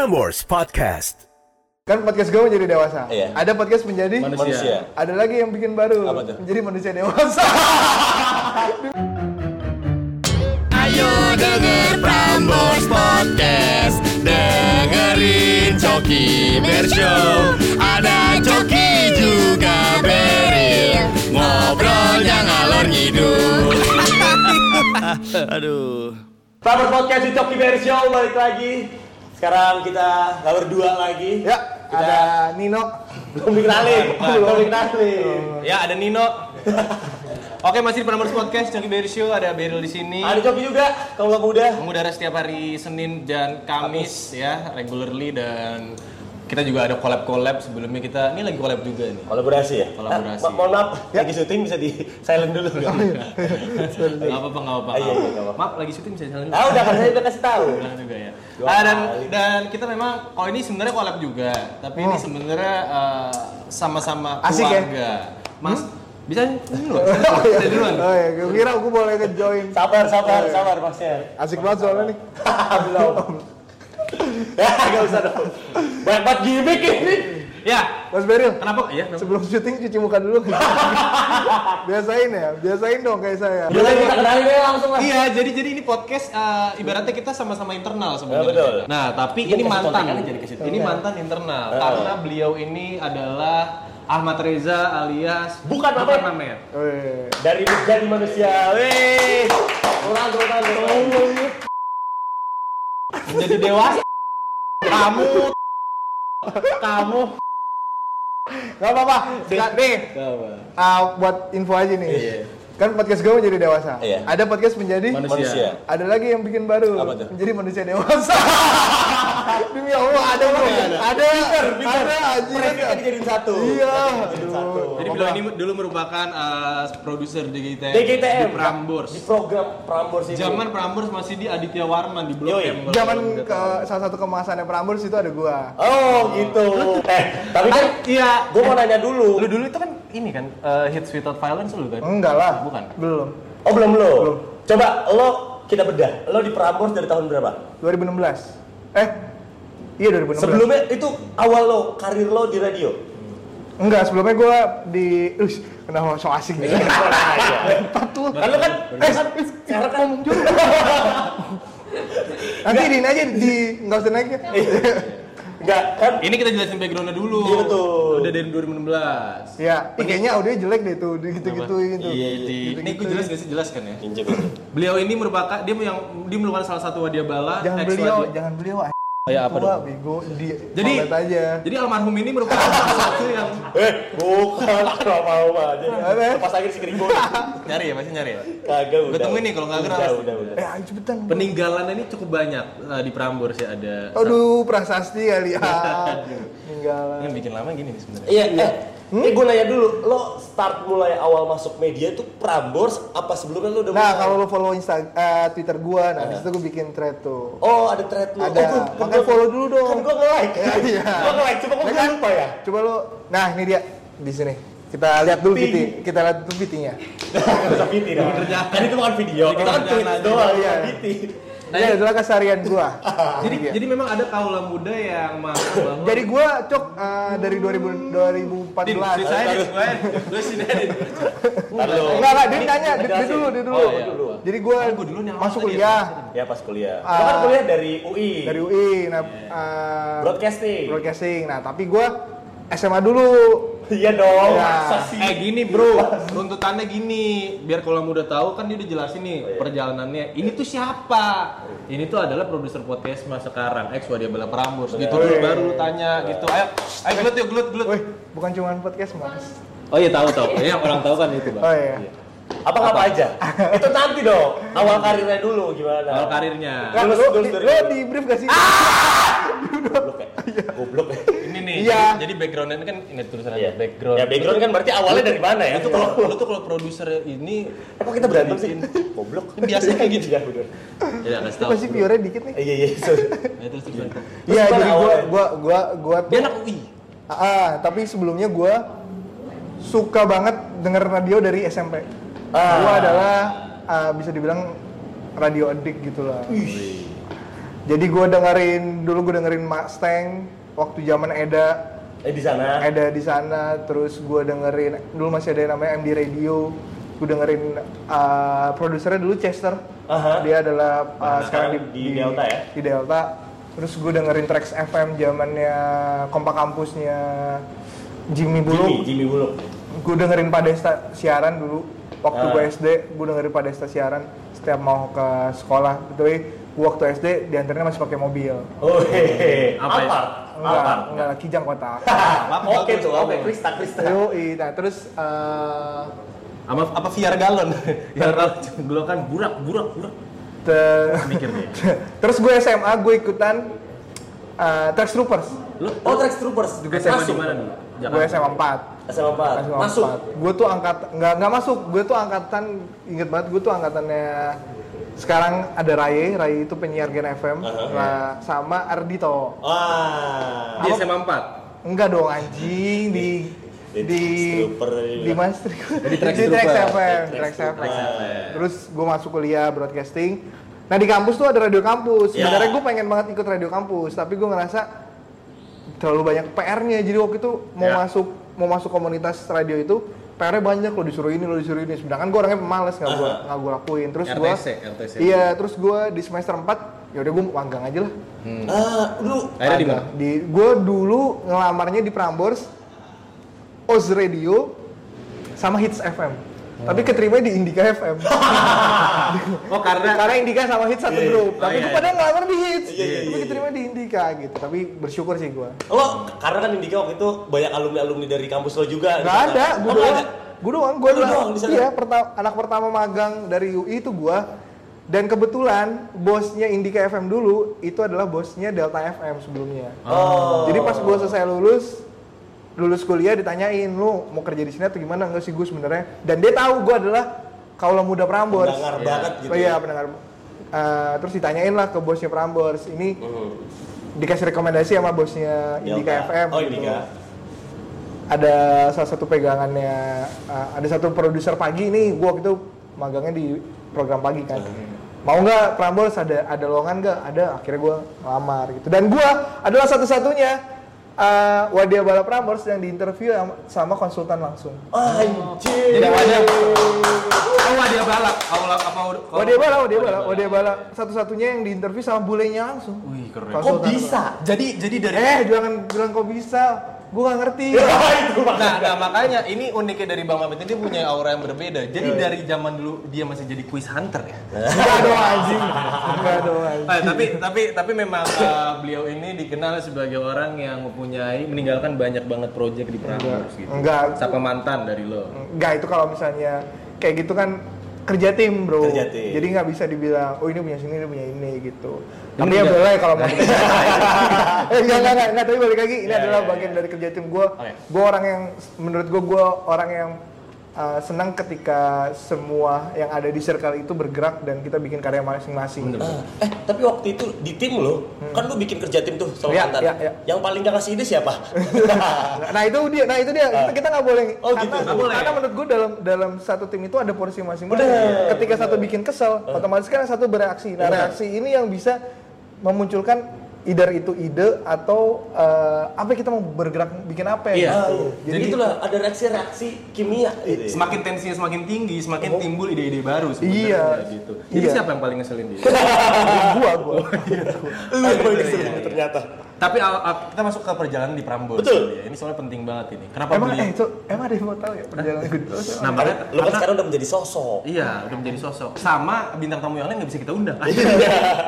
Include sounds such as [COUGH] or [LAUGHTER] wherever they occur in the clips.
Prambors Podcast. Kan podcast gue menjadi dewasa. Iya. Ada podcast menjadi Manusia. Ada lagi yang bikin baru. Apa tuh? Menjadi manusia dewasa. [LAUGHS] Ayo denger Prambors Podcast Dengerin Coki Bershow Ada Coki juga Beril Ngobrolnya ngalor ngidul [LAUGHS] Aduh. Prambors Podcast di Coki Bear Show balik lagi. Sekarang kita nggak berdua lagi. ya, ada Nino. Belum dikenalin. [LAUGHS] Belum dikenalin. Ya ada Nino. [LAUGHS] Oke masih di Prambors Podcast Coki Berry Show ada Beryl di sini. Ada Coki juga, kaum muda. Mengudara setiap hari Senin dan Kamis ya regularly dan kita juga ada collab collab sebelumnya kita ini lagi collab juga nih. Kolaborasi ya? Kolaborasi. Ah, mohon maaf, lagi syuting bisa di [LAUGHS] silent dulu nggak? Apa-apa nggak apa-apa. Ah, iya, iya, nggak apa-apa. Maaf lagi syuting bisa jalan dulu. Ah udah kan saya udah kasih tahu. Bilang juga ya. Ah, dan dan kita memang kalau ini sebenarnya collab juga, tapi ini sebenarnya eh, sama-sama Asik ya? keluarga. Mas bisa dulu. [LAUGHS] Oh iya. Saya duluan. Oh iya, gue kira aku boleh nge-join. Sabar, sabar, sabar Mas Yan. Asik banget soalnya nih. [LAUGHS] Belum. [LAUGHS] Ya, nggak usah dong. Banyak banget gimmick ini. Ya, Mas Beril, kenapa? Iya, kenapa? sebelum syuting cuci muka dulu. [LAUGHS] biasain ya, biasain dong kayak saya. Udah kita kenalin aja langsung lah. Iya, jadi jadi ini podcast eh, ibaratnya kita sama-sama internal sebenarnya. Ya, betul. Nah, tapi ini mantan. Ini mantan internal karena beliau ini adalah Ahmad Reza alias Bukan Mamet. Mamet. Oh, iya. Dari jadi manusia. Wih. Kurang, kurang. Menjadi dewasa. Kamu kamu Gak apa-apa. Nih, ah, buat info aja nih. Iya. Kan podcast gue menjadi dewasa. Iya. Ada podcast menjadi Manusia. Ada lagi yang bikin baru. Apa tuh? Menjadi manusia dewasa. [LAUGHS] Demi Allah ada bro. Ada. Ada anjir. Mereka dijadiin satu. Iya. Dijadiin satu. Jadi beliau ini dulu merupakan eh, produser DGTM, DGTM. di Prambors. Di program Prambors ini. Zaman Prambors masih di Aditya Warman di Blok. M. kalau Zaman ke salah satu kemasannya Prambors itu ada gua. Oh gitu. Eh, tapi kan Iya. gue mau nanya dulu. Lu dulu itu kan ini kan eh, Hits Without Violence lu kan? Enggak lah. Bukan. Belum. Oh belum lo. Coba lo kita bedah. Lo di Prambors dari tahun berapa? 2016. Eh. Iya 2016. Sebelumnya itu awal lo karir lo di radio. Enggak, sebelumnya gua di Ush, kenapa so asik nih? Empat lu. Kan lo kan eh kan sekarang kan Ngomong juga. [LAUGHS] Nanti diin aja di nggak usah naik ya. Enggak kan Ini kita jelasin backgroundnya dulu. Iya, betul. Udah dari 2016. Ya, ih, kayaknya audio jelek deh tuh, gitu-gitu gitu. Iya, iya. Ini gue jelas gak sih jelas kan ya? Beliau ini merupakan dia yang dia merupakan salah satu wadia bala. Jangan beliau, jangan beliau. Ya apa tua, dong? bego, di Jadi aja. jadi almarhum ini merupakan salah satu yang Eh, bukan mau aja. Apa? Pas lagi si keringo. nyari ya masih nyari ya. Kagak udah. Gua temuin nih kalau nggak Udah, keras. Udah, udah. Eh, ayo cepetan. Peninggalan ini cukup banyak eh, di Prambors ya ada. Aduh, prasasti kali [LAUGHS] ah. Tinggalan. Yang bikin lama gini nih sebenarnya. Iya, eh, eh gue nanya dulu, lo start mulai awal masuk media itu Prambors apa sebelumnya lo udah Nah, mulai? kalau lo follow Insta eh, Twitter gua, nah di situ gua bikin thread tuh. Oh, ada thread lo. Ada. Oh, kan Makanya follow dulu dong. Kan gue nge-like. Ya, iya. [LAUGHS] Gue nge-like, cuma gue Ya kan? lupa ya. Coba lo, nah ini dia di sini. Kita lihat dulu. PT, kita lihat dulu PT-nya. Gak [LAUGHS] usah PT dong. Kan itu bukan video, kita kan tweet doang, Iya. iya. Nah, ini adalah keseharian gua. [LAUGHS] Jadi Iya. jadi memang ada kaula muda yang mau [LAUGHS] bahwa Jadi gua cok eh, dari 2000, 2014. Din, ceritain Din, gue, gue sini Din. Halo. Enggak, enggak, dia tanya, dia, dulu, dia dulu. Oh, iya. dulu. Jadi gua, Kan gua dulu masuk ya, kuliah Ya pas kuliah. Ah. Lo kan kuliah dari UI. dari UI, nah eh, Broadcasting. broadcasting. Nah, tapi gua SMA dulu. Iya dong. Ya. Masa sih? Eh gini bro, runtutannya gini, biar kalau muda tahu kan dia udah jelasin nih Oh, iya. perjalanannya. Ini tuh siapa? Ini tuh adalah produser podcast mas sekarang, ex Wadia Bala Prambors. Gitu dulu baru lu tanya gitu. Ayo, ayo gelut yuk gelut gelut. Wih, bukan cuma podcast, Mas. Oh iya tahu tahu. Iya orang tahu kan itu bang. Oh iya. Apa apa aja? itu nanti dong. Awal karirnya dulu gimana? Awal karirnya. Nah, Lulus- lo, lulus di, brief gak sih? Goblok ya. Goblok ya. Iya. Jadi, jadi backgroundnya ini kan ini tulisan Iya. background. Ya background kan berarti awalnya dari mana ya? Itu kalau lu tuh kalau produser ini Eh, kok kita berantem sih? [LAUGHS] Goblok. Ini biasanya kayak gitu. Ya bener. ya kasih Itu tahu. pasti viewernya dikit nih. Eh, Iya iya. sorry. Ya, terus terus. Iya, jadi gua, gua, gua, gua tuh. Dia anak UI. Ah, ah, tapi sebelumnya gua suka banget denger radio dari SMP. Ah. Gua adalah ah, bisa dibilang radio addict gitu lah. Jadi gue dengerin dulu gue dengerin Mustang waktu zaman Eda Eh di sana. ada di sana terus gue dengerin dulu masih ada yang namanya MD Radio gue dengerin uh, produsernya dulu Chester Aha. dia adalah uh, Nah, sekarang sekarang di Delta ya? di Delta terus gue dengerin Trax FM zamannya kompak kampusnya Jimmy Jimmy, Buluk Jimmy Buluk. gue dengerin Padesta siaran dulu waktu Ah. gue SD gue dengerin Padesta siaran setiap mau ke sekolah gitu gue waktu SD di antaranya masih pakai mobil Oh hehehe. Apa ya? Alphard. enggak enggak kijang kotak [LAUGHS] Oke tuh, oke Krista Krista. Yoi, nah terus eh, Sama apa VR galon? [LAUGHS] Yang dulu kan burak, burak, burak. te- Mikir dia. [LAUGHS] terus gue SMA gue ikutan uh, Trax Troopers Lu Oh, Trax Troopers. juga SMA Masuk. di mana nih? gue SMA 4 SMA 4. SMA Masuk. 4. gue tuh angkat nggak nggak masuk gue tuh angkatan inget banget gue tuh angkatannya sekarang ada Ray Ray itu penyiar Gen FM Aha. nah, sama Ardito Wah. Di SMA 4. enggak dong anjing di Di di di Mas Di Trax Trooper. FM Trax Trax FM terus gue masuk kuliah broadcasting nah di kampus tuh ada radio kampus Ya. sebenarnya gue pengen banget ikut radio kampus tapi gue ngerasa terlalu banyak PR-nya jadi waktu itu mau Ya. masuk mau masuk komunitas radio itu PR-nya banyak lo disuruh ini lo disuruh ini. Sedangkan gue orangnya pemalas nggak gue nggak gue lakuin. Terus gue iya terus gue di semester 4 ya udah gue magang aja lah. Ah, dulu Akhirnya di mana? Di gue dulu ngelamarnya di Prambors Oz Radio sama Hits FM tapi keterima di Indika FM [LAUGHS] Oh karena karena Indika sama Hits satu Iya, iya. grup Oh, tapi iya, gue iya. pada ngelamar di Hits Iya, iya, tapi iya, keterima di Indika gitu tapi bersyukur sih gue Lo karena kan Indika waktu itu banyak alumni-alumni dari kampus lo juga. Nggak ada, Oh, gue nggak doang. ada? Gue doang, gue Lu doang? Iya, perta- anak pertama magang dari UI itu gue. Dan kebetulan bosnya Indika FM dulu itu adalah bosnya Delta FM sebelumnya. Oh. Jadi pas gue selesai lulus, lulus kuliah ditanyain lu mau kerja di sini atau gimana enggak sih gue sebenarnya. Dan dia tahu gue adalah kaula muda Prambors. Pendengar Iya. banget gitu. Oh iya pendengar. Eh, terus ditanyain lah ke bosnya Prambors. Ini Hmm. dikasih rekomendasi sama bosnya Indika Delta. FM. Oh, gitu Indika. ada salah satu pegangannya uh, ada satu produser pagi ini gua waktu itu magangnya di program pagi kan mau nggak Prambors ada ada lowongan nggak ada akhirnya gua ngelamar gitu dan gua adalah satu-satunya uh, wadia balap Prambors yang diinterview sama, konsultan langsung Anjir. Jadi wadah. Oh wadah balap. Aula apa? wadia balap wadia balap wadia balap satu-satunya yang diinterview sama bulenya langsung Wih keren. Kok Konsultan. bisa? Jadi jadi dari eh jangan bilang kok bisa gua nggak ngerti [LAUGHS] Nah, nah makanya ini uniknya dari Bang Mamit ini dia punya aura yang berbeda. Jadi dari zaman dulu dia masih jadi quiz hunter ya. [LAUGHS] enggak dong anjing enggak dong anjing Eh, tapi tapi tapi memang uh, beliau ini dikenal sebagai orang yang mempunyai meninggalkan banyak banget proyek di Prambors gitu. enggak Siapa mantan dari lo? Enggak itu kalau misalnya kayak gitu kan kerja tim bro. Kerja tim. Jadi nggak bisa dibilang oh ini punya sini ini punya ini gitu. Ini Tapi ya boleh kalau mau. [LAUGHS] Eh, enggak enggak enggak tapi balik lagi ini Ya, adalah ya, bagian dari kerja tim gue. Oke. Gue orang yang menurut gue gue orang yang uh, senang ketika semua yang ada di circle itu bergerak dan kita bikin karya masing-masing. Ah, eh tapi waktu itu di tim lo kan lo bikin kerja tim tuh sama Iya, mantan. iya, iya. Yang paling gak ngasih ide siapa? [LAUGHS] Nah itu dia, nah itu dia. Kita kita nggak boleh. Oh, karena, gitu. Nggak boleh. karena menurut gue dalam dalam satu tim itu ada porsi masing-masing. Bener. Ketika satu bikin kesel, otomatis kan yang satu bereaksi. Nah Bener. reaksi ini yang bisa memunculkan either itu ide atau eh, apa kita mau bergerak bikin apa ya? Iya. gitu. Jadi, itulah ada reaksi-reaksi kimia gitu. Semakin tensinya semakin tinggi, semakin timbul ide-ide baru sebenarnya Iya. gitu. Jadi Iya. siapa yang paling ngeselin dia? [LAUGHS] gua gua. Lu yang paling kesel ternyata. Tapi al- kita masuk ke perjalanan di Prambors. Betul. ya. Ini soalnya penting banget ini. Kenapa emang beliau? eh itu emang ada yang mau tahu ya perjalanan gue dulu? Nah, makanya Lo kan sekarang udah menjadi sosok. Iya, udah menjadi sosok. Sama bintang tamu yang lain nggak bisa kita undang.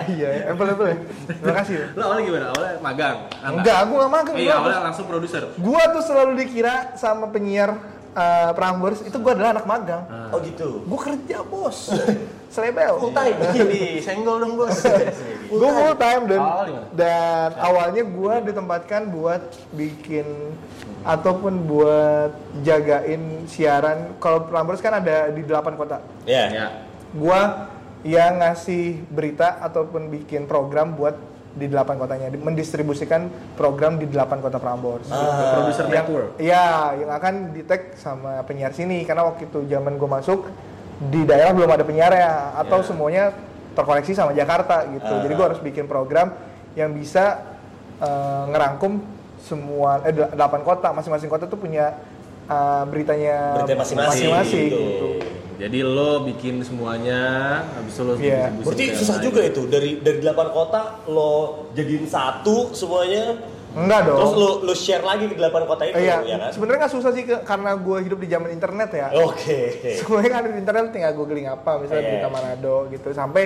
iya, [LAUGHS] ya, boleh boleh. Terima kasih. ya. Lo awalnya gimana? Awalnya magang? Enggak, aku nggak magang. Iya, gua- awalnya langsung produser. Gua tuh selalu dikira sama penyiar eh, Prambors itu gua adalah anak magang. Oh gitu. Gue kerja bos, [LAUGHS] selebel. Full time. Ini senggol dong bos. [LAUGHS] Gue full time dan gimana? dan awalnya gue ditempatkan buat bikin ataupun buat jagain siaran. Kalau Prambors kan ada di 8 kota. Iya. ya. Gue yang ngasih berita ataupun bikin program buat di 8 kotanya, Di- mendistribusikan program di 8 kota Prambors. Produser yang, network. Iya, yang akan di tag sama penyiar sini karena waktu itu zaman gue masuk di daerah belum ada penyiar ya atau Ya. semuanya terkoneksi sama Jakarta gitu. Ah. Jadi gue harus bikin program yang bisa eh, ngerangkum semua eh del- delapan kota, masing-masing kota tuh punya eh, beritanya Berita masing-masing, masing-masing, gitu. gitu. Jadi lo bikin semuanya, habis itu lo Iya. distribusi Berarti susah juga lain. itu dari dari 8 kota lo jadiin satu semuanya. Enggak dong. Terus lo lo share lagi ke 8 kota itu iya, ya kan? sebenarnya nggak susah sih ke- karena gue hidup di zaman internet ya. Oke. [LAUGHS] Semuanya kan ada di internet tinggal googling apa, misalnya Iya. berita Manado gitu sampai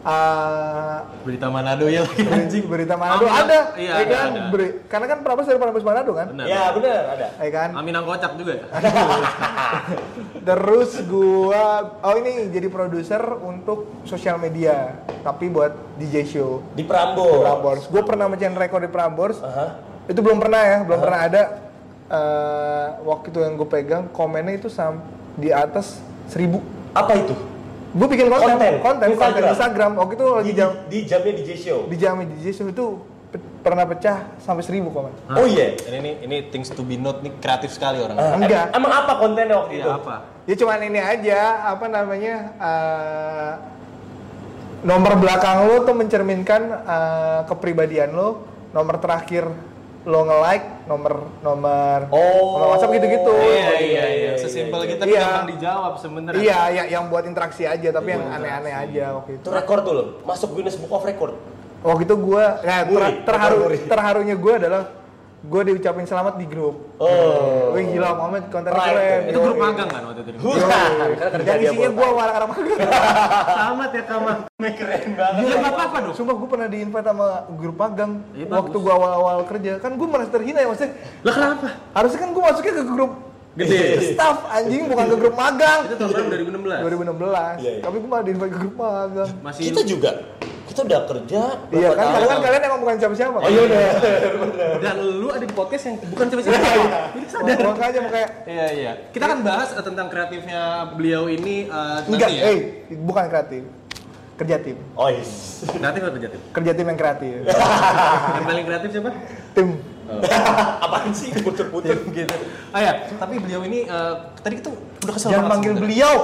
eh, Berita Manado ya lagi [LAUGHS] anjing. berita Manado Aminang- ada, Iya, ya ada, kan? ada. Beri- karena kan Prambors dari Prambors Manado kan, Benar. Ya benar ada. ya kan? Aminang kocak juga ya? [LAUGHS] Terus gua, oh ini jadi produser untuk sosial media, tapi buat DJ show Di di Prambors. Prambors. Gue pernah mencetak rekor di Prambors, Aha. itu belum pernah ya, belum pernah ada. eh, waktu itu yang gue pegang komennya itu sam di atas seribu. Apa itu? Gue bikin konten, Konten? konten, konten, Instagram? Instagram. Waktu itu lagi Di, jam di jamnya DJ show. di jam DJ show itu pe- pernah pecah sampai seribu komen. Oh iya. Ini, ini ini things to be note nih kreatif sekali orang. Ah, Enggak. em- Emang apa kontennya waktu Iya itu? apa? Ya cuman ini aja, apa namanya? eh, nomor belakang lo tuh mencerminkan eh, kepribadian lo. Nomor terakhir lo nge-like, nomor nomor Oh. nomor WhatsApp gitu-gitu. Iya iya iya. Sesimpel gitu tapi Iya. gampang dijawab sebenarnya. Iya, ya, yang buat interaksi aja, tapi yang Buat aneh-aneh aja waktu itu. Itu rekor tuh lo. Masuk Guinness Book of Record. Waktu itu gue, ya, ter- Muri, terharu, terharunya gue adalah gue diucapin selamat di grup. Oh. Wih gila Muhammad kontennya Right. keren. Itu grup magang kan waktu itu? Bukan. Karena kerja Yang dia isinya gue time. anak-anak magang. [LAUGHS] Tamat ya kamu. keren banget. Nggak apa-apa dong. Sumpah gue pernah di invite sama grup magang Iya, waktu gue awal-awal kerja. Kan gue merasa terhina ya maksudnya. Lah kenapa? Harusnya kan gue masuknya ke grup Gede. staff anjing bukan ke grup magang. Itu tahun berapa 2016. 2016. Iya, iya. Tapi gue malah di invite ke grup magang. Masih Kita juga. Kita udah kerja. Iya kan kalian kan kalian emang bukan siapa-siapa. Oh iya udah. dan lu ada di podcast yang bukan siapa-siapa. Jadi sadar. Makanya makanya Iya iya. Kita akan bahas eh, tentang kreatifnya beliau ini eh, enggak, ya. eh bukan kreatif. Kerja tim. Oh yes. Kreatif atau kreatif? Kerja tim yang kreatif. [LAUGHS] yang paling kreatif siapa? tim. [LAUGHS] Apaan sih puter-puter? gitu. Ah ya, tapi beliau ini eh, tadi kita udah kesel Jangan banget panggil sebenarnya. beliau.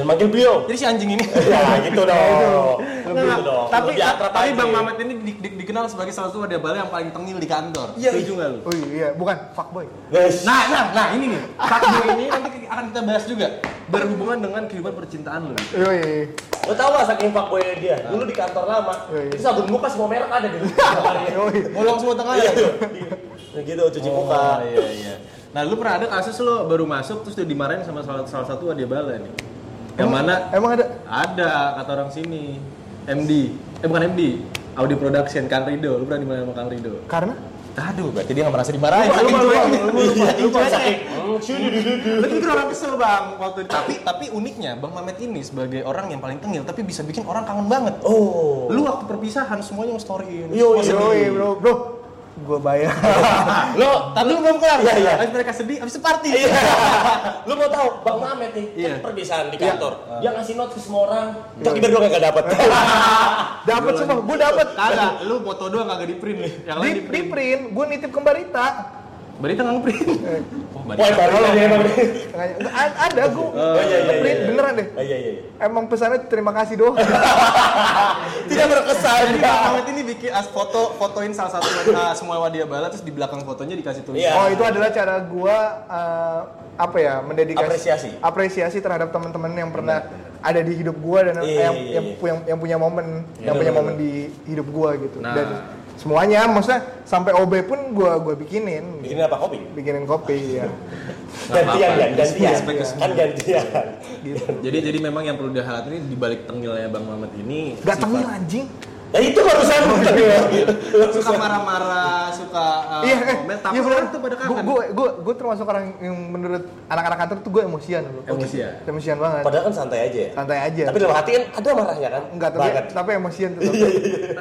Dan manggil beliau. Jadi si anjing ini. [LAUGHS] Ya gitu dong. Nggak, Gitu dong. tapi Lebih akrab tapi aja. Bang Mamet ini di- di- dikenal sebagai salah satu wadah bala yang paling tengil di kantor. Iya, Setuju nggak lu? Oh iya, bukan fuckboy. Guys. Nah, nah, nah ini nih. Fuckboy ini nanti akan kita bahas juga berhubungan dengan kehidupan percintaan lu. Yoi. Lo tau gak saking fuckboy dia? Dulu di kantor lama, Iya, iya. itu sabun muka semua merek ada di [LAUGHS] Yoi. Bolong semua tengah Iya ya. tuh. Nah, gitu cuci muka. Oh, iya iya. Nah, lu pernah ada kasus lo baru masuk terus udah dimarahin sama salah, salah satu wadah bala nih. Yang mana Emang ada? ada kata orang sini MD. Eh bukan MD. Audi Production Kang Rido. Lu pernah dimarahin sama Kang Rido? Karena? Aduh, berarti dia nggak merasa dimarahin. Lupa, lupa, lupa, lupa cueknya. saking. Sini, dudu, dudu. Lu bikin orang kesel bang waktu itu. Tapi tapi uniknya Bang Mamet ini sebagai orang yang paling tengil tapi bisa bikin orang kangen banget. Oh. Lu waktu perpisahan semuanya nge-storyin. Yo, yo, bro, bro. Gue bayar. [LAUGHS] Lo, Tapi lu belum kelar. Iya, iya. Habis mereka sedih, habis itu party. Iya. [LAUGHS] Lu mau tahu Bang Mamet nih, Iya. kan perpisahan di kantor. Dia ngasih note ke semua orang. Cok Iber doang yang gak dapet. [LAUGHS] dapat semua, gue dapat. Kagak, lu foto doang kagak di print nih. Yang di di print. print, gue nitip ke Barita. Barita nggak nge-print. Oh, Wah, emang. Tengahnya- Nggak, a- ada gue Oh iya iya print iya. beneran deh. Oh, iya iya. iya. Emang pesannya terima kasih doang. [LAUGHS] Tidak berkesan. Jadi Bang Mamet ini bikin as foto fotoin salah satu uh, semua wadia bala terus di belakang fotonya dikasih tulisan. Iya. Oh itu adalah cara gue uh, apa ya mendedikasi Apresiasi. apresiasi terhadap teman-teman yang pernah ada di hidup gue dan Iya, yang, iya, yang, iya. yang, yang punya momen yang punya momen di hidup gue gitu. Nah. Dan semuanya, maksudnya sampai OB pun gue gue bikinin, Bikin apa kopi? bikinin kopi ya. Gantian kan, gantian. Kan gantian. Jadi jadi memang yang perlu dilihat ini di balik tengilnya Bang Mamet ini Gak sifat- tengil anjing. Ya itu barusan suka marah-marah, suka uh, Iya, eh, komen, tapi iya orang tuh pada kangen. Gue gue gue termasuk orang yang menurut anak-anak kantor tuh gue emosian dulu. Emosian. Emosian banget. Padahal kan santai aja ya. Santai aja. Tapi dalam hati kan ada marahnya kan? Enggak, tapi Banget. tapi emosian tuh.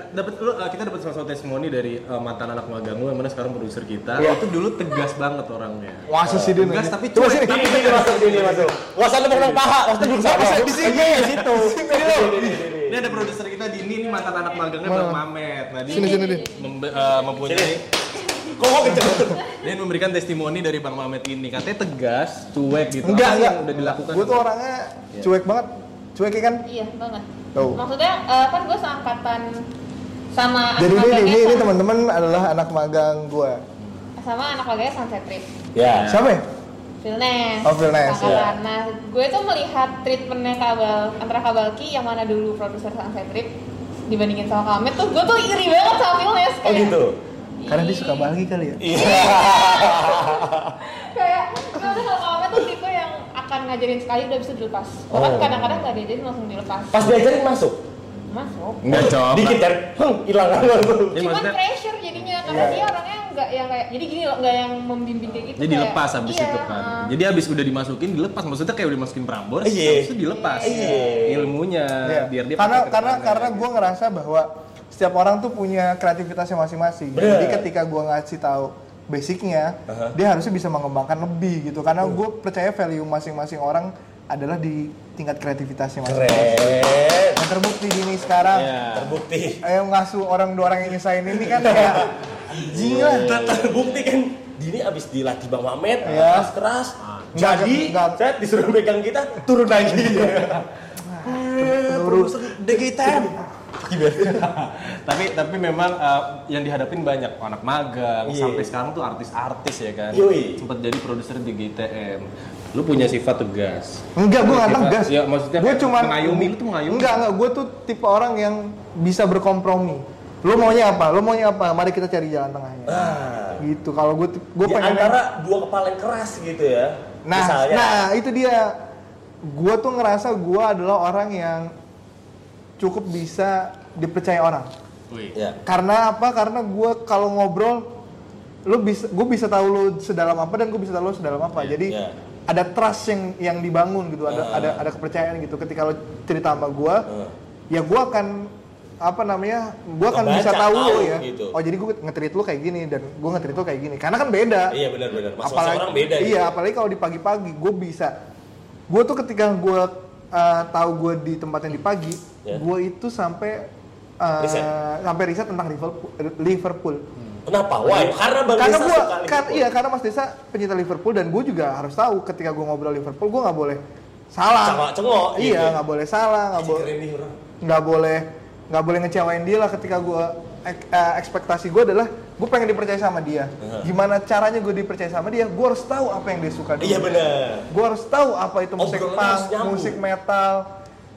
dapat lu uh, kita dapat salah satu testimoni dari uh, mantan anak magang lu yang mana sekarang produser kita. Iya. Itu dulu tegas banget orangnya. Wah, sih dia. Tegas tapi Coba cuek. sini. Ini ini masuk ini masuk. Lu ngomong paha, wasan belum sama. Di sini. Iya, iya, situ. Ini ada produser kita Dini, ini mantan anak magangnya Bang Mamet. Nah, dia Sini, sini, Din. membe- uh, mempunyai Kok kok kenceng? dia memberikan testimoni dari Bang Mamet ini. Katanya tegas, cuek gitu. Enggak, enggak. yang udah dilakukan? Gue tuh orangnya cuek banget. cuek ya kan Iya banget. Tuh. Maksudnya eh, kan gue seangkatan sama anak jadi ini ini, ini teman-teman adalah anak magang gue sama anak magangnya Sunset Trip. Ya. siapa ya Philnes. Oh, Angkatan. ya. Nah, gue tuh melihat treatmentnya Kabal antara Kabalki yang mana dulu produser Sunset Trip dibandingin sama Kamet tuh gue tuh iri banget sama Philnes Oh gitu. karena dia suka bagi kali ya Iya. [LAUGHS] kayak gue udah kalau Kamet tuh tipe yang akan ngajarin sekali udah bisa dilepas. Bahkan Oh. kadang-kadang nggak diajarin langsung dilepas. Pas diajarin masuk. Masuk. Enggak coba. Dikit kan? Hmm, hilang kan. Jadi Cuman Iya, pressure jadinya karena Iya. dia orangnya nggak yang kayak jadi gini loh nggak yang membimbing kayak gitu. jadi kayak- dilepas habis iya, itu kan. uh, Jadi habis udah dimasukin dilepas. Maksudnya kayak udah dimasukin Prambors, Iya. habis itu dilepas. Iya. Ilmunya Iya. biar dia karena pakai karena karena gue ngerasa bahwa setiap orang tuh punya kreativitasnya masing-masing jadi ketika gue ngasih tahu basicnya Aha. dia harusnya bisa mengembangkan lebih gitu karena gue percaya value masing-masing orang adalah di tingkat kreativitasnya masing-masing Keren. yang terbukti di ini sekarang Iya. Terbukti. ayo ngasuh orang dua orang yang nyesain ini kan kayak [LAUGHS] anjing lah Ter- Terbukti kan Dini abis dilatih Bang Mamet, Iya. keras keras. Nggak, Jadi, saya disuruh pegang kita, turun lagi. Terus DGTM. [LAUGHS] tapi tapi memang uh, yang dihadapin banyak anak magang Iya. sampai sekarang tuh artis-artis ya kan Yoi. sempat jadi produser di GTM lu punya sifat tegas Enggak, gue nggak tegas. ya maksudnya gue kayak cuman mengayomi lu tuh mengayomi Enggak, enggak. Gue tuh tipe orang yang bisa berkompromi. Lo maunya apa? Lo maunya apa? Mari kita cari jalan tengahnya. Nah, Gitu. Kalau gue gue di pengen antara dua kepala yang keras gitu ya. Nah, Misalnya, nah itu dia. Gue tuh ngerasa gue adalah orang yang cukup bisa dipercaya orang. Wih. ya. Karena apa? Karena gue kalau ngobrol, lo bisa, gue bisa tahu lo sedalam apa dan gue bisa tahu lo sedalam apa. Iya, Jadi iya. ada trust yang yang dibangun gitu, ada Ah. ada ada kepercayaan gitu. Ketika lo cerita sama gue, Ah. ya gue akan apa namanya, gue akan Ngebaca, bisa tahu tahu ya. gitu. Oh jadi gue nge-treat lo kayak gini dan gue nge-treat lo kayak gini. Karena kan beda. Iya benar-benar. Masing-masing orang beda. Iya, gitu. apalagi kalau di pagi-pagi gue bisa. Gue tuh ketika gue uh, tahu gue di tempat yang di pagi, Ya. gue itu sampai uh, Riset? sampai riset tentang Liverpool. Liverpool. Kenapa? Why? Karena Bang Karena Desa suka kan, iya karena Mas Desa pencinta Liverpool dan gue juga harus tahu ketika gue ngobrol Liverpool gue nggak boleh salah. Cengok-cengok gitu Iya ya. nggak boleh salah, nggak boleh nggak boleh nggak boleh ngecewain dia lah ketika gue ek- eh, ekspektasi gue adalah gue pengen dipercaya sama dia gimana caranya gue dipercaya sama dia gue harus tahu apa yang dia suka dulu. Iya benar. gue harus tahu apa itu musik Obrolannya punk, musik metal.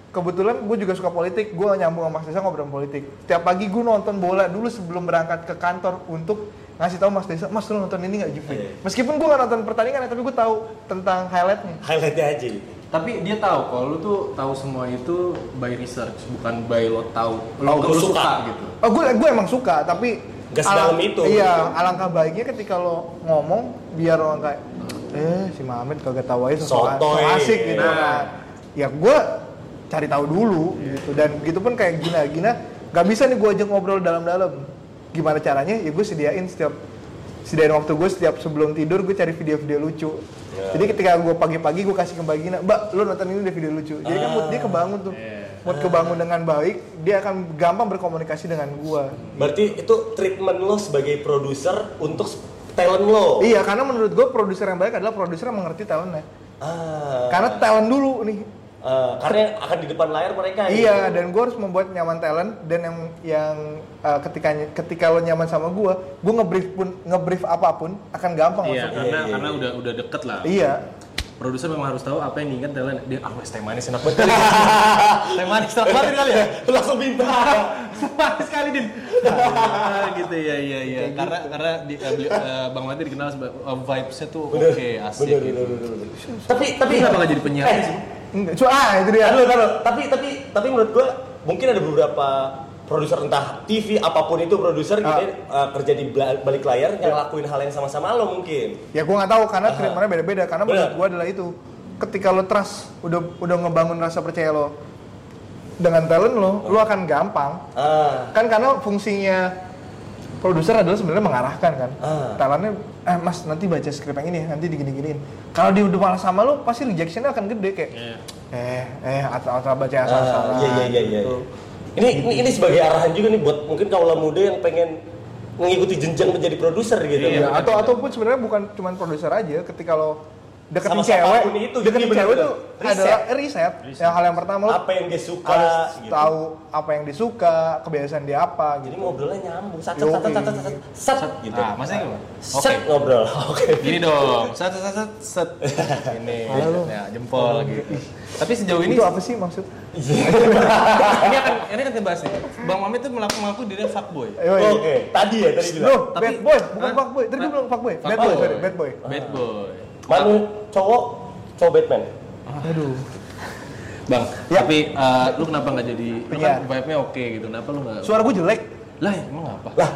Kebetulan gue juga suka politik, gue nyambung sama Mas Desa ngobrol politik. Setiap pagi gue nonton bola dulu sebelum berangkat ke kantor untuk ngasih tahu Mas Desa, Mas lu nonton ini nggak Juve? Iya. Meskipun gue nggak nonton pertandingan, tapi gue tahu tentang highlightnya. Highlightnya aja. Gitu. tapi dia tahu kalau lu tuh tahu semua itu by research bukan by lo tahu lo, lu suka. suka. gitu Oh gue gue emang suka, tapi Nggak sedalam alang- itu. Iya, alangkah baiknya ketika lo ngomong biar orang kayak eh si Mamet kagak tahu aja so, so Sotoy. asik gitu. Nah. Nah, ya gue cari tahu dulu gitu dan begitu pun kayak Gina Gina nggak bisa nih gue ajak ngobrol dalam-dalam. Gimana caranya? Ya gue sediain setiap sediain waktu gue setiap sebelum tidur gue cari video-video lucu. Ya. Jadi ketika gue pagi-pagi gue kasih ke Mbak Gina, Mbak lu nonton ini deh video lucu. Jadi kan mood dia kebangun tuh. Mood kebangun dengan baik, dia akan gampang berkomunikasi dengan gue. Berarti itu treatment lo sebagai produser untuk talent lo. Iya, karena menurut gue produser yang baik adalah produser yang mengerti talentnya. Ah. Karena talent dulu nih. Ah, karena yang akan di depan layar mereka. Iya, gitu. dan gue harus membuat nyaman talent dan yang yang uh, ketika ketika lo nyaman sama gue, gue ngebrief pun ngebrief apa pun akan gampang iya masuk. karena Iya, iya, karena iya. udah udah deket lah Iya. produser memang harus tahu apa yang diingat talent dia ah wes teh manis enak banget [LAUGHS] teh manis enak banget kali ya [LAUGHS] langsung minta. [LAUGHS] manis sekali din Ah, gitu ya iya iya karena karena di, beli- eh, bang Mati dikenal sebagai uh, vibesnya tuh oke asik Bener, gitu. bener, bener, bener. Tapi tapi kenapa nggak jadi penyiar Eh, sih Enggak, cuma ah itu dia. Taruh, taruh. Tapi tapi tapi menurut gua mungkin ada beberapa produser entah TV apa pun itu produser gitu Ah. ya, uh, kerja di balik layar yang lakuin hal yang sama-sama lo mungkin. Ya gue nggak tahu karena Aha. treatmentnya beda-beda. Karena Benar. menurut gue adalah itu. Ketika lo trust, udah udah ngebangun rasa percaya lo dengan talent lo, lo akan gampang. Ah. Kan karena fungsinya produser adalah sebenarnya mengarahkan kan. Ah. Talentnya, eh mas nanti baca skrip yang ini, ya, nanti digini-giniin. Kalau dia udah malah sama lo, pasti rejectionnya akan gede kayak. Iya. Eh, eh, atau atau baca Ah, asal-asalan. iya iya iya iya. gitu. Ini, ini ini sebagai arahan juga nih buat mungkin kaula muda yang pengen mengikuti jenjang menjadi produser gitu. Iya, benar, atau ataupun sebenarnya bukan cuma produser aja, ketika lo deketin Sama cewek itu, deketin jadi cewek bener-bener tuh riset. adalah riset. yang hal yang pertama lo apa yang dia suka harus gitu. tahu apa yang disuka kebiasaan dia apa Jadi gitu ngobrolnya nyambung, sat sat sat sat sat sat sat gitu. Nah, maksudnya gimana? Oke. Set ngobrol. [LAUGHS] Oke. Gini dong, set set set set. [LAUGHS] Ini, ya jempol gitu. Tapi sejauh ini itu apa sih maksud [LAUGHS] ini akan ini akan kita bahas nih. Bang Mami tuh mengaku mengaku dirinya fuckboy. Yoi. Oke, tadi ya tadi bilang. No, Tapi- bad boy, bukan Hah? fuck boy. Tadi bilang fuck boy. Bad Fuckboy. boy, sorry, bad boy. Bad boy. Manu cowok cowok Batman. Aduh. Bang, Ya. tapi eh, lu kenapa nggak jadi lu kan vibe-nya oke gitu. Kenapa lu nggak Suara gue jelek. Lah, emang apa? Lah,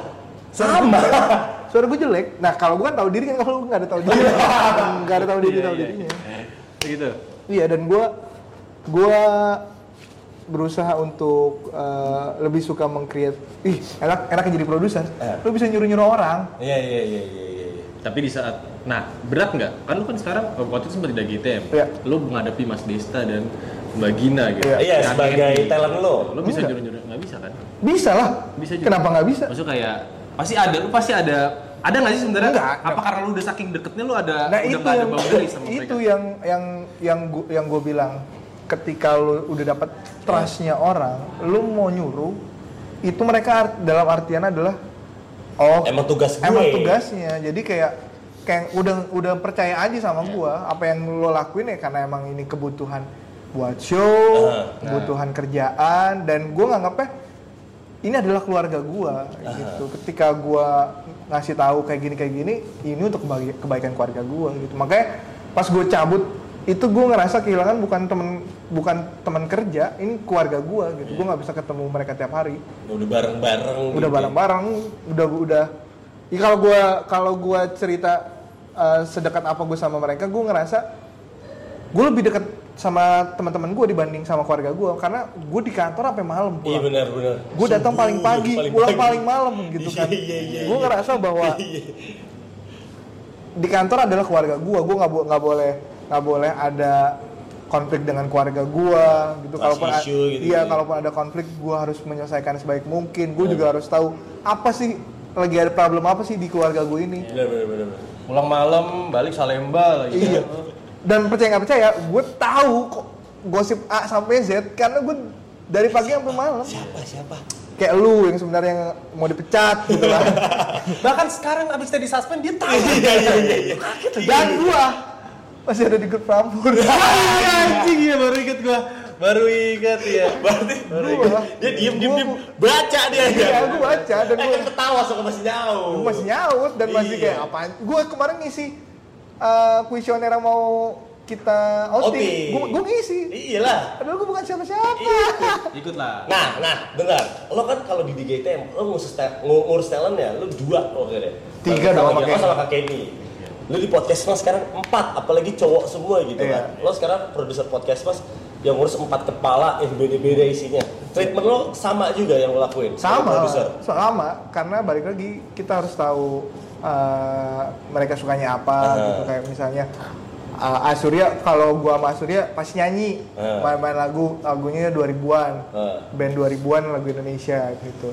sama. [LAUGHS] Suara gue jelek. Nah, kalau gue kan tahu diri kan kalau lu nggak ada tahu diri. Nggak ada tahu diri, Iya, tahu iya, dirinya. iya. Gitu. Iya, dan gue gue berusaha untuk eh, lebih suka mengcreate ih enak enaknya jadi produser Eh. lu bisa nyuruh nyuruh orang Iya iya iya iya iya. Tapi di saat, nah berat nggak? Kan lu kan sekarang waktu itu sempat tidak GTM. Iya. Lu menghadapi Mas Desta dan Mbak Gina gitu. Iya. Iya Yang sebagai happy. talent lo. Lu bisa nyuruh-nyuruh nggak bisa kan? bisa lah Bisa juga. kenapa nggak bisa Maksudnya kayak pasti ada, lu pasti ada ada nggak sih sebenarnya? Enggak. Apa karena lu udah saking deketnya lu ada nah udah itu nggak ada yang boundary sama [LAUGHS] itu mereka? yang yang yang gua, yang gue bilang ketika lu udah dapat trustnya orang lu mau nyuruh itu mereka art- dalam artian adalah oh Emang tugas gue. emang tugasnya jadi kayak kayak udah udah percaya aja sama gua apa yang lo lakuin ya karena emang ini kebutuhan buat show Ah, kebutuhan kerjaan dan gua nganggapnya ini adalah keluarga gua gitu. Ketika gua ngasih tahu kayak gini kayak gini ini untuk kebaikan keluarga gua gitu. Makanya pas gue cabut itu gue ngerasa kehilangan bukan temen bukan teman kerja ini keluarga gua gitu. Gua nggak bisa ketemu mereka tiap hari. Udah bareng-bareng. udah gitu. bareng-bareng udah udah. Ya kalau gua kalau gua cerita uh, sedekat apa gue sama mereka gue ngerasa gue lebih dekat sama teman-teman gue dibanding sama keluarga gue karena gue di kantor sampai malam Iya pulang benar benar. gue datang paling pagi paling pulang pagi. paling malam gitu kan Iya, iya, iya, gue iya. ngerasa bahwa [LAUGHS] Iya. di kantor adalah keluarga gue gue nggak bo- nggak boleh nggak boleh ada konflik dengan keluarga gue gitu kalaupun issue gitu iya ya. kalaupun ada konflik gue harus menyelesaikan sebaik mungkin gue juga harus tahu apa sih lagi ada problem apa sih di keluarga gue ini Benar benar benar. Pulang malam, balik Salemba lagi. iya dan percaya nggak percaya gue tahu kok gosip A sampai Z karena gue dari pagi sampai malam Siapa siapa? kayak lu yang sebenarnya mau dipecat gitu lah [LAUGHS] Bahkan sekarang abis tadi suspend dia tahu. Iya iya iya iya. dan gua masih ada di grup Prambors [LAUGHS] Anjing ya baru inget gua. Baru inget ya. Berarti Gua- dia diem diem diem baca dia ya. Iya, gua baca dan Eh, gua kan ketawa soalnya masih jauh. Gue masih nyaut dan masih Iya. kayak apaan? Gue kemarin ngisi uh, kuesioner yang mau kita outing. Gue gue ngisi. Iyalah. Padahal gue bukan siapa-siapa. Ikut lah. Nah, nah, dengar. Lo kan kalau di DGTM, lo ngurus, ngurus talent ya, lo dua oke deh. Tiga sama dong sama sama Kak- Kenny. sama Kak Kenny. Lo di podcast mas sekarang empat, apalagi cowok semua gitu Iya. kan. Lo sekarang produser podcast mas yang ngurus empat kepala yang beda-beda isinya. Treatment lo sama juga yang lo lakuin. Sama, Produser. sama. Karena balik lagi kita harus tahu uh, mereka sukanya apa Ah. gitu kayak misalnya uh, Asurya kalau gua sama Asurya pasti nyanyi main-main lagu lagunya 2000-an Ah. band 2000-an lagu Indonesia gitu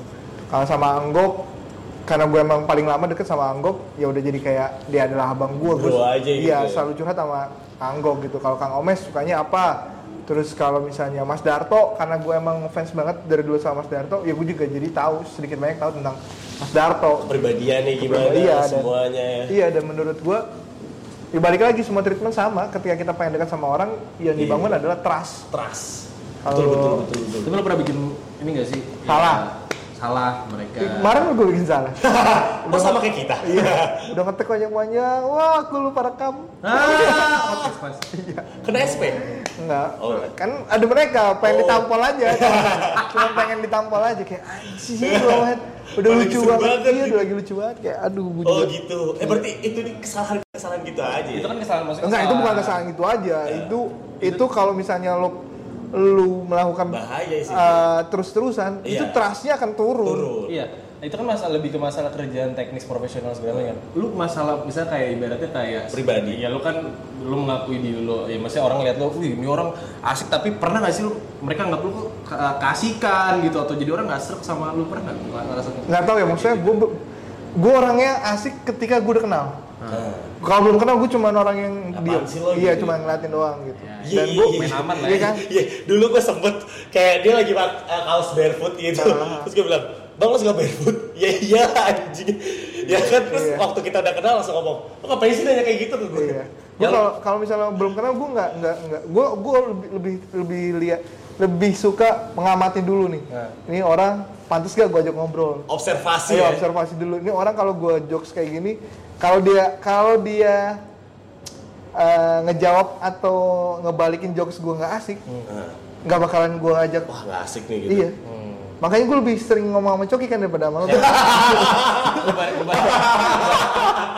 kalau sama Anggok karena gue emang paling lama deket sama Anggok ya udah jadi kayak dia adalah abang gue gue aja gitu iya ya. selalu curhat sama Anggok gitu kalau Kang Omes sukanya apa terus kalau misalnya Mas Darto karena gue emang fans banget dari dulu sama Mas Darto ya gue juga jadi tahu sedikit banyak tahu tentang Mas Darto Kepribadiannya gimana, Iya, dan- semuanya ya. iya dan menurut gue ya balik lagi semua treatment sama ketika kita pengen dekat sama orang yang Iya. dibangun adalah trust Trust. Kalau- Betul, betul, betul, betul. Tapi lo pernah bikin ini gak sih? Salah. Ya, salah mereka. kemarin gue bikin salah [LAUGHS] Oh, sama kayak kita. Iya, udah ngetek panjang-panjang. Wah, aku lupa rekam. Ah, podcast mas. [LAUGHS] Kena SP. Enggak. Oh. Kan ada mereka pengen Oh. ditampol aja. [LAUGHS] Cuma pengen ditampol aja kayak anjing banget. Udah Oh, lucu banget. banget Iya, udah lagi lucu banget kayak aduh gue Oh gitu. Eh berarti itu nih kesalahan-kesalahan gitu aja. Itu ya? kan kesalahan maksudnya. Enggak, itu bukan kesalahan gitu aja. Itu itu kalau misalnya lo lu melakukan Bahaya sih. uh, terus-terusan, Iya. itu trustnya akan turun. Turun. Iya, itu kan masalah lebih ke masalah kerjaan teknis profesional segala macam. Lu masalah misalnya kayak ibaratnya kayak Pribadi. Ya lu kan lu mengakui diri lu, ya maksudnya orang lihat lu, wih ini orang asik tapi pernah gak sih lu mereka nggak lu ka- kasihkan gitu atau jadi orang nggak serak sama lu pernah nggak ngerasa Nggak tahu ya maksudnya gue gue orangnya asik ketika gue udah kenal. Kalau belum kenal gue cuma orang yang Apaan diam. sih lo Iya, gitu? cuma ngeliatin doang gitu. Iya, Dan iya, gue iya. main aman lah Iya ya. kan? Iya, dulu gue sempet kayak dia lagi pakai kaos barefoot gitu. Ah. Terus gue bilang, "Bang, lo suka barefoot?" [LAUGHS] "Ya iya, anjing." Ya kan terus Iya. waktu kita udah kenal langsung ngomong, "Lo ngapain sih nanya kayak gitu tuh gue?" Iya. Gue kalau kalau misalnya belum kenal gue nggak nggak nggak gue gue lebih lebih lebih lihat lebih suka mengamati dulu nih. Nah. Ini orang pantas gak gue ajak ngobrol. Observasi Ayo ya. observasi dulu. Ini orang kalau gue jokes kayak gini, kalau dia kalau dia eh, ngejawab atau ngebalikin jokes gue nggak asik, Nah, nggak bakalan gue ajak. Wah, nggak asik nih gitu. Iya. Makanya gue lebih sering ngomong sama Coki kan daripada sama lo. Bubarin, [LAUGHS] bubarin,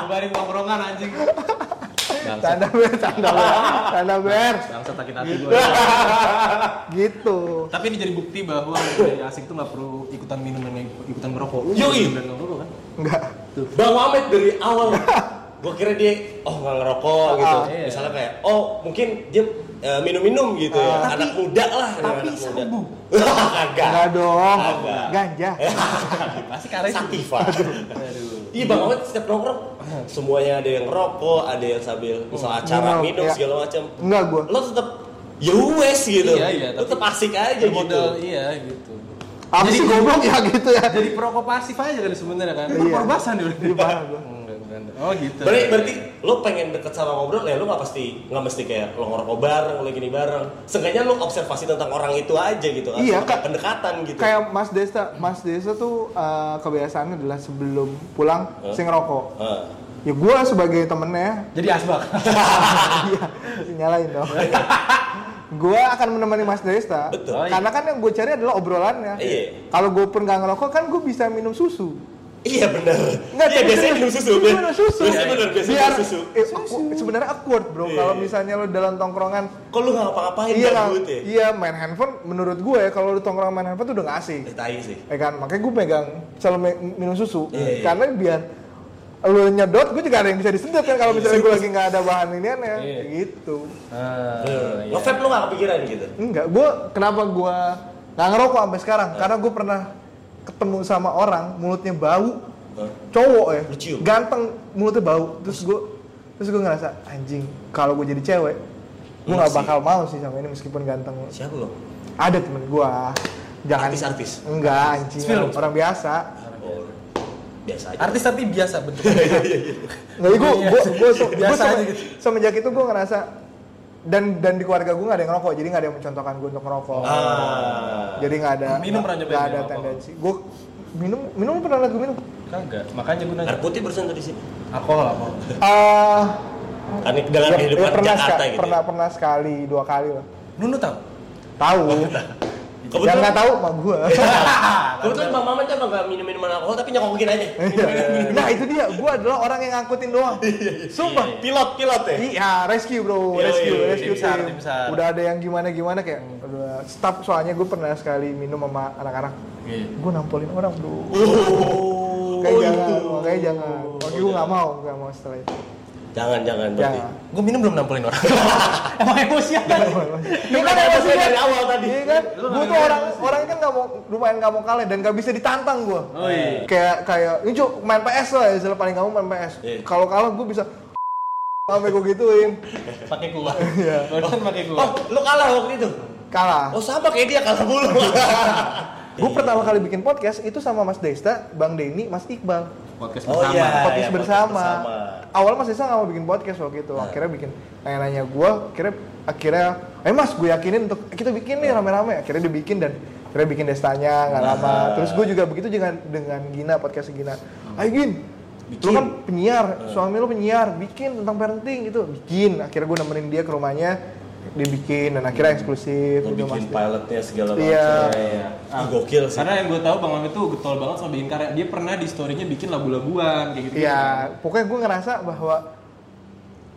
bubarin tongkrongan anjing. Bangsa, Tanda ber, tanda ber, tanda ber. bangsa sakit hati gue. [LAUGHS] Gitu. Tapi ini jadi bukti bahwa dari asik tuh nggak perlu ikutan minum dan ikutan merokok. Yoi. Dan ngerokok kan? Enggak. Bang Mamet dari awal [LAUGHS] gue kira dia oh nggak ngerokok gitu. iya. Misalnya kayak oh mungkin dia eh, minum-minum gitu ya. Ah. anak muda lah. tapi anak muda. sabu. [LAUGHS] Kagak. Enggak dong. Kagak. Ganja. Pasti karena itu. Sativa. Iya Bang Mamet setiap nongkrong semuanya ada yang ngerokok, ada yang sambil misal acara Minum, minum iya. segala macam. Enggak gue. Lo tetap ya wes gitu. Iya, iya, Lo tapi- tetap asik aja gitu. Iya gitu. Apa sih goblok ya gitu ya? Jadi perokok pasif aja kan sebenarnya kan. Iya. Perbasan dulu. Jadi parah gue. Bukan. Oh gitu. Berarti, berarti lo pengen deket sama ngobrol ya lo nggak pasti nggak mesti kayak lo ngerokok bareng lo gini bareng. Seenggaknya lo observasi tentang orang itu aja gitu kan. Iya, Kak. pendekatan gitu. Kayak Mas Desta, Mas Desta tuh eh, kebiasaannya adalah sebelum pulang Hah? sing ngerokok. Ah. Ya gue sebagai temennya, Jadi asbak. [LAUGHS] iya, nyalain dong. [LAUGHS] gue akan menemani Mas Desta, Betul. Karena kan yang gue cari adalah obrolannya. Iya. Kalau gue pun nggak ngerokok kan gue bisa minum susu. Iya benar. Nggak, iya biasanya minum susu. Iya, Ben. minum susu. Biasanya benar biasanya Biar, minum susu. eh, aku- sebenarnya awkward bro. Iya, Kalau iya. misalnya lo dalam tongkrongan, Kok lu nggak ngapa-ngapain iya, gabut ya? iya main handphone. Menurut gue ya kalau lo tongkrongan main handphone tuh udah nggak asik. Eh, Tai sih. Ya kan, makanya gue pegang selalu minum susu. Iya. Karena biar lu nyedot, gue juga ada yang bisa disedot kan kalau misalnya gue lagi nggak ada bahan inian ya, Iya. gitu. Ah, iya. Nge-vape lu nggak kepikiran gitu? Enggak, gue kenapa gue nggak ngerokok sampai sekarang? Karena gue pernah ketemu sama orang mulutnya bau, cowok ya, Lu cium? ganteng mulutnya bau, terus gue terus gue ngerasa anjing kalau gue jadi cewek, gue nggak Iya sih. bakal mau sih sama ini meskipun ganteng. Siapa lo? Ada temen gue, jangan Artis-artis? Enggak, anjing Film? orang biasa. Biasa aja. Artis tapi biasa bentuknya. Nggak, gue gue gue biasa aja gitu. semenjak itu gue ngerasa dan dan di keluarga gue nggak ada yang ngerokok, jadi nggak ada yang mencontohkan gue untuk ngerokok. Ah. Jadi nggak ada Minum nggak- pernah nyobain nggak ada tendensi. Gue minum minum pernah liat gue minum. Kagak. Makanya gue nanya. Air putih barusan tadi sih. Alkohol apa? Ah, Kan dengan ya- kehidupan ya pernah Jakarta gitu. pernah ya. pernah sekali dua kali lah. Nunu tahu? Tahu. Yang Kebetulan, nggak tahu mah gue. [LAUGHS] kebetulan [LAUGHS] Bang Mamet tuh emang gak minum minuman alkohol tapi nyokokin aja. nah itu dia, gue adalah orang yang ngangkutin doang. Sumpah. Pilot, pilot ya? Iya, rescue bro, Iya, rescue, iya, rescue tim SAR, team. tim SAR. Udah ada yang gimana-gimana kayak udah stop soalnya gue pernah sekali minum sama anak-anak. Iya. Gue nampolin orang bro. Oh, Kayak jangan, makanya jangan. Makanya gue nggak mau, nggak mau setelah itu. Jangan, jangan berarti. Jangan. Gue minum belum nampolin orang. [LAUGHS] Emang emosian kan? Iya kan Emang emosinya dari awal tadi. Iya kan? Gue tuh orang orang kan nggak mau lumayan nggak mau kalah dan nggak bisa ditantang gue. Oh iya. Kayak kayak ini Cuk, main PS lah ya, paling kamu main PS. Iya. Kalau kalah gue bisa [LAUGHS] sampai gue gituin. Pakai kuah. Iya. Barusan pakai Oh, kuah. lu kalah waktu itu? Kalah. Oh sama kayak dia kalah mulu. [LAUGHS] Gue pertama kali bikin podcast itu sama Mas Desta, Bang Denny, Mas Iqbal. Podcast Oh bersama. iya. podcast podcast bersama. bersama. Awal Mas Desta nggak mau bikin podcast waktu itu. Akhirnya bikin nanya-nanya gue. Akhirnya akhirnya, eh Mas, gue yakinin untuk kita bikin nih rame-rame. Akhirnya dibikin dan akhirnya bikin Destanya nggak lama. Nah. Terus gue juga begitu dengan dengan Gina podcast Gina. Ayo Gin, lu kan penyiar, suami lu penyiar, bikin tentang parenting gitu. Bikin. Akhirnya gue nemenin dia ke rumahnya, dia bikin dan akhirnya eksklusif. Lu Udah bikin Mas- pilotnya segala macam. Iya. Iya. Ih, gokil sih. Karena yang gue tahu Bang Mami tuh getol banget sama bikin karya. Dia pernah di story-nya bikin lagu-laguan kayak gitu. Iya, pokoknya gue ngerasa bahwa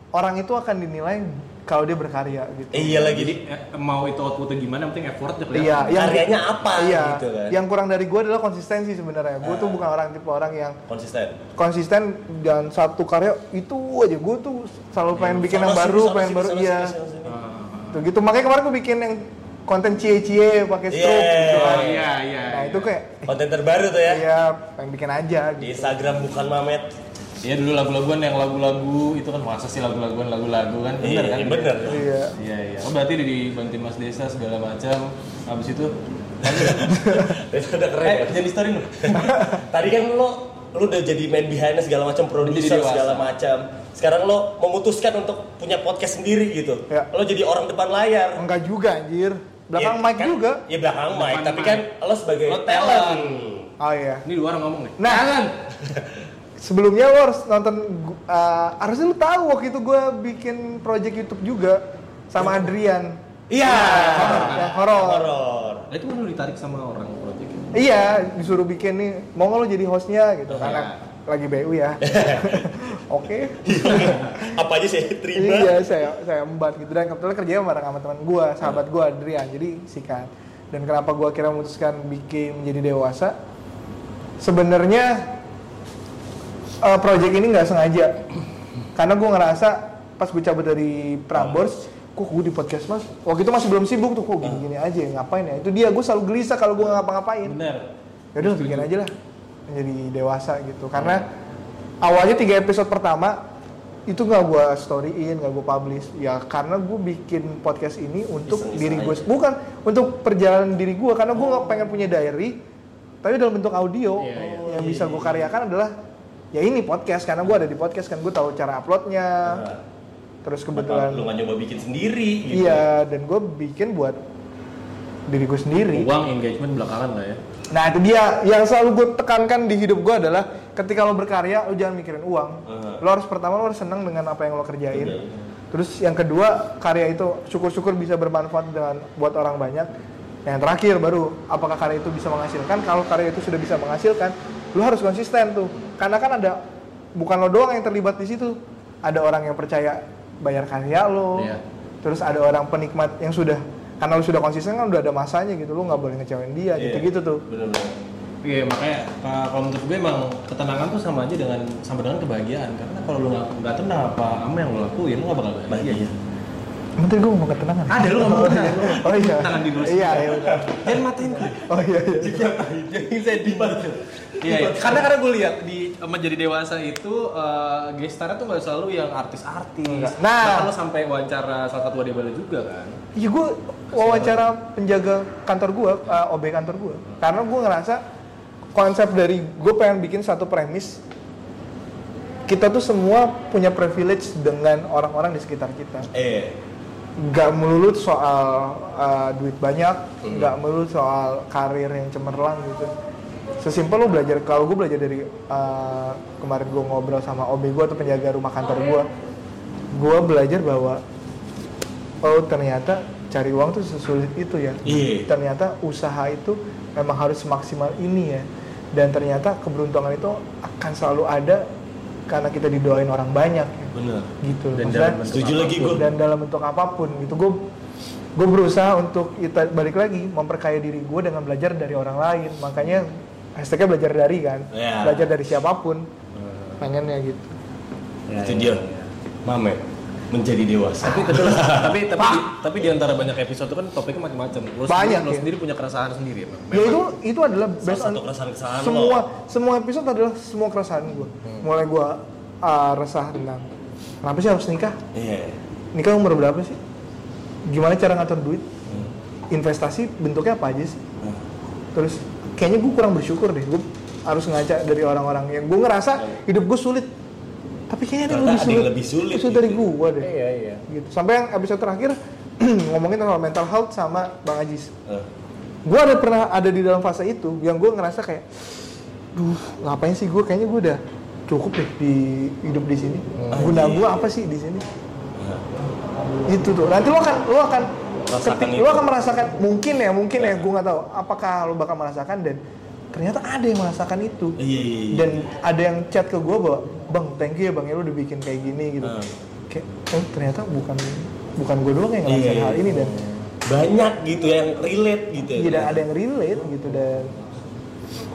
orang itu akan dinilai kalau dia berkarya gitu. Eh, iya lagi. Jadi eh, mau itu outputnya gimana, yang penting effort kelihatan. Iya, yang Karyanya apa iya, gitu kan. Yang kurang dari gue adalah konsistensi sebenarnya. Gue tuh Ah. bukan orang tipe orang yang Konsisten. konsisten dan satu karya itu aja. Gue tuh selalu pengen bikin Sama yang baru, pengen baru. Iya. Tuh gitu. Makanya kemarin gue bikin yang konten cie-cie pakai stroke Yeah. gitu kan. Oh iya, iya. Nah itu kayak, Konten terbaru tuh ya. iya pengen bikin aja Di gitu. Instagram bukan Mamet. Iya dulu lagu-laguan yang lagu-lagu itu kan masa sih lagu-laguan lagu-lagu kan bener Iya, kan? bener. Iya. Iya iya. Oh berarti dibantuin Mas Desa segala macam. Habis itu [LAUGHS] Itu udah keren eh ya. jadi story lu. [LAUGHS] Tadi kan lo lo udah jadi main behind segala macam produser segala macam. Sekarang lo memutuskan untuk punya podcast sendiri gitu. Ya. Lo jadi orang depan layar. Enggak juga anjir. Belakang Ya, mic kan- juga. Ya belakang mic, Depan tapi mic. kan lo sebagai Lo talent. Oh iya. Ini dua orang ngomong nih. Nah, [LAUGHS] sebelumnya lo harus nonton uh, harusnya lo tahu waktu itu gue bikin project YouTube juga sama Adrian. Iya. Yang horor. Horor. Nah, itu kan lu ditarik sama orang project ini. Iya, disuruh bikin nih, mau nggak lo jadi hostnya gitu, Iya. karena lagi BU ya. [LAUGHS] Oke. Apa aja saya terima. iya, saya saya embat gitu dan kebetulan kerjanya bareng sama teman gue, sahabat gue Adrian, jadi sikat. Dan kenapa gue akhirnya memutuskan bikin menjadi dewasa? Sebenarnya eh, project ini nggak sengaja, karena gue ngerasa pas gue cabut dari Prambors, kok gue di podcast mas, waktu itu masih belum sibuk tuh, kok gini-gini aja, ngapain ya? Itu dia, gue selalu gelisah kalau gue ngapa-ngapain. Bener. Yaudah bikin aja lah, menjadi dewasa gitu. Karena awalnya tiga episode pertama itu nggak gue storyin, nggak gue publish. Ya karena gue bikin podcast ini untuk Iseng-iseng diri gue, aja. bukan untuk perjalanan diri gue. Karena gue nggak pengen punya diary, tapi dalam bentuk audio Iya, iya. yang bisa gue karyakan adalah ya ini podcast karena gue ada di podcast kan gue tahu cara uploadnya. Nah, Terus kebetulan lu nggak nyoba bikin sendiri gitu. iya dan gue bikin buat diri gue sendiri. Uang engagement belakangan lah ya. Nah itu dia yang selalu gue tekankan di hidup gue adalah ketika lo berkarya lo jangan mikirin uang. Hmm. Lo harus pertama lo harus senang dengan apa yang lo kerjain. Betul. Terus yang kedua karya itu syukur-syukur bisa bermanfaat dengan buat orang banyak. Yang terakhir baru apakah karya itu bisa menghasilkan? Kalau karya itu sudah bisa menghasilkan, lo harus konsisten tuh. Karena kan ada bukan lo doang yang terlibat di situ. Ada orang yang percaya bayar karya lo. Iya. Terus ada orang penikmat yang sudah karena lo sudah konsisten kan udah ada masanya gitu. Lo nggak boleh ngecewain dia Iya. gitu-gitu tuh. Bener-bener. Iya makanya uh, kalau menurut gue emang ketenangan tuh sama aja dengan sama dengan kebahagiaan karena kalau lu nggak nggak tenang apa apa yang lu lakuin lu nggak bakal bahagia ya. Menteri gue mau ketenangan. Ada lu nggak mau tenang. [LAUGHS] Oh iya. Tangan di dulu. Iya, iya benar. Jangan matiin gue. Oh iya iya. Jadi saya di Iya, iya. karena karena gue lihat di menjadi dewasa itu uh, gestarnya tuh nggak selalu yang artis-artis. Nah. Bahkan lo sampai wawancara salah satu wadibala juga kan. Iya gue wawancara penjaga kantor gue, uh, OB kantor gue. Karena gue ngerasa konsep dari gue pengen bikin satu premis kita tuh semua punya privilege dengan orang-orang di sekitar kita. Eh, Gak melulu soal uh, duit banyak, Hmm. gak melulu soal karir yang cemerlang gitu. Sesimpel lo belajar, kalau gue belajar dari uh, kemarin gue ngobrol sama OB gue atau penjaga rumah kantor gue, gue belajar bahwa oh ternyata cari uang tuh sesulit itu ya. Iya. Ternyata usaha itu memang harus semaksimal ini ya. Dan ternyata keberuntungan itu akan selalu ada karena kita didoain orang banyak ya. bener. gitu. Dan Maksudnya- dalam bentuk Setuju lagi gue. dan dalam bentuk apa pun gitu gue gue berusaha untuk kita balik lagi memperkaya diri gue dengan belajar dari orang lain makanya hashtagnya belajar dari kan Ya. belajar dari siapa pun pengennya gitu Itu dia. Mame menjadi dewasa. Tapi tapi tapi [LAUGHS] tapi, tapi di antara banyak episode itu kan topiknya macam-macam. Lo Banyak, sendiri, lo ya. sendiri punya keresahan sendiri emang. ya itu itu adalah on satu keresahan-keresahan semua lo. semua episode adalah semua keresahan gue mulai gue uh, resah tentang kenapa sih harus nikah Iya. nikah umur berapa sih gimana cara ngatur duit Hmm. investasi bentuknya apa aja sih Hmm. terus kayaknya gue kurang bersyukur deh gue harus ngaca dari orang-orang yang gue ngerasa hidup gue sulit tapi kayaknya ada yang lebih sulit. lebih sulit Itu dari gitu. gue deh. Iya iya. gitu. Sampai yang episode terakhir [CLEARS THROAT] ngomongin tentang mental health sama bang Ajis. Eh, gue ada pernah ada di dalam fase itu yang gue ngerasa kayak duh ngapain sih gue kayaknya gue udah cukup deh di hidup di sini. Guna gue apa sih di sini? Itu tuh. Nanti lo akan lo akan ketik- lo akan merasakan mungkin ya mungkin ya gue nggak tahu apakah lo bakal merasakan dan ternyata ada yang merasakan itu Iya, iya, iya. dan ada yang chat ke gue bahwa bang thank you ya bang ya lo udah bikin kayak gini gitu Hmm. kayak oh ternyata bukan bukan gue doang yang ngerasain Iya. hal ini dan banyak gitu yang relate gitu ya. Iya dan ada yang relate gitu dan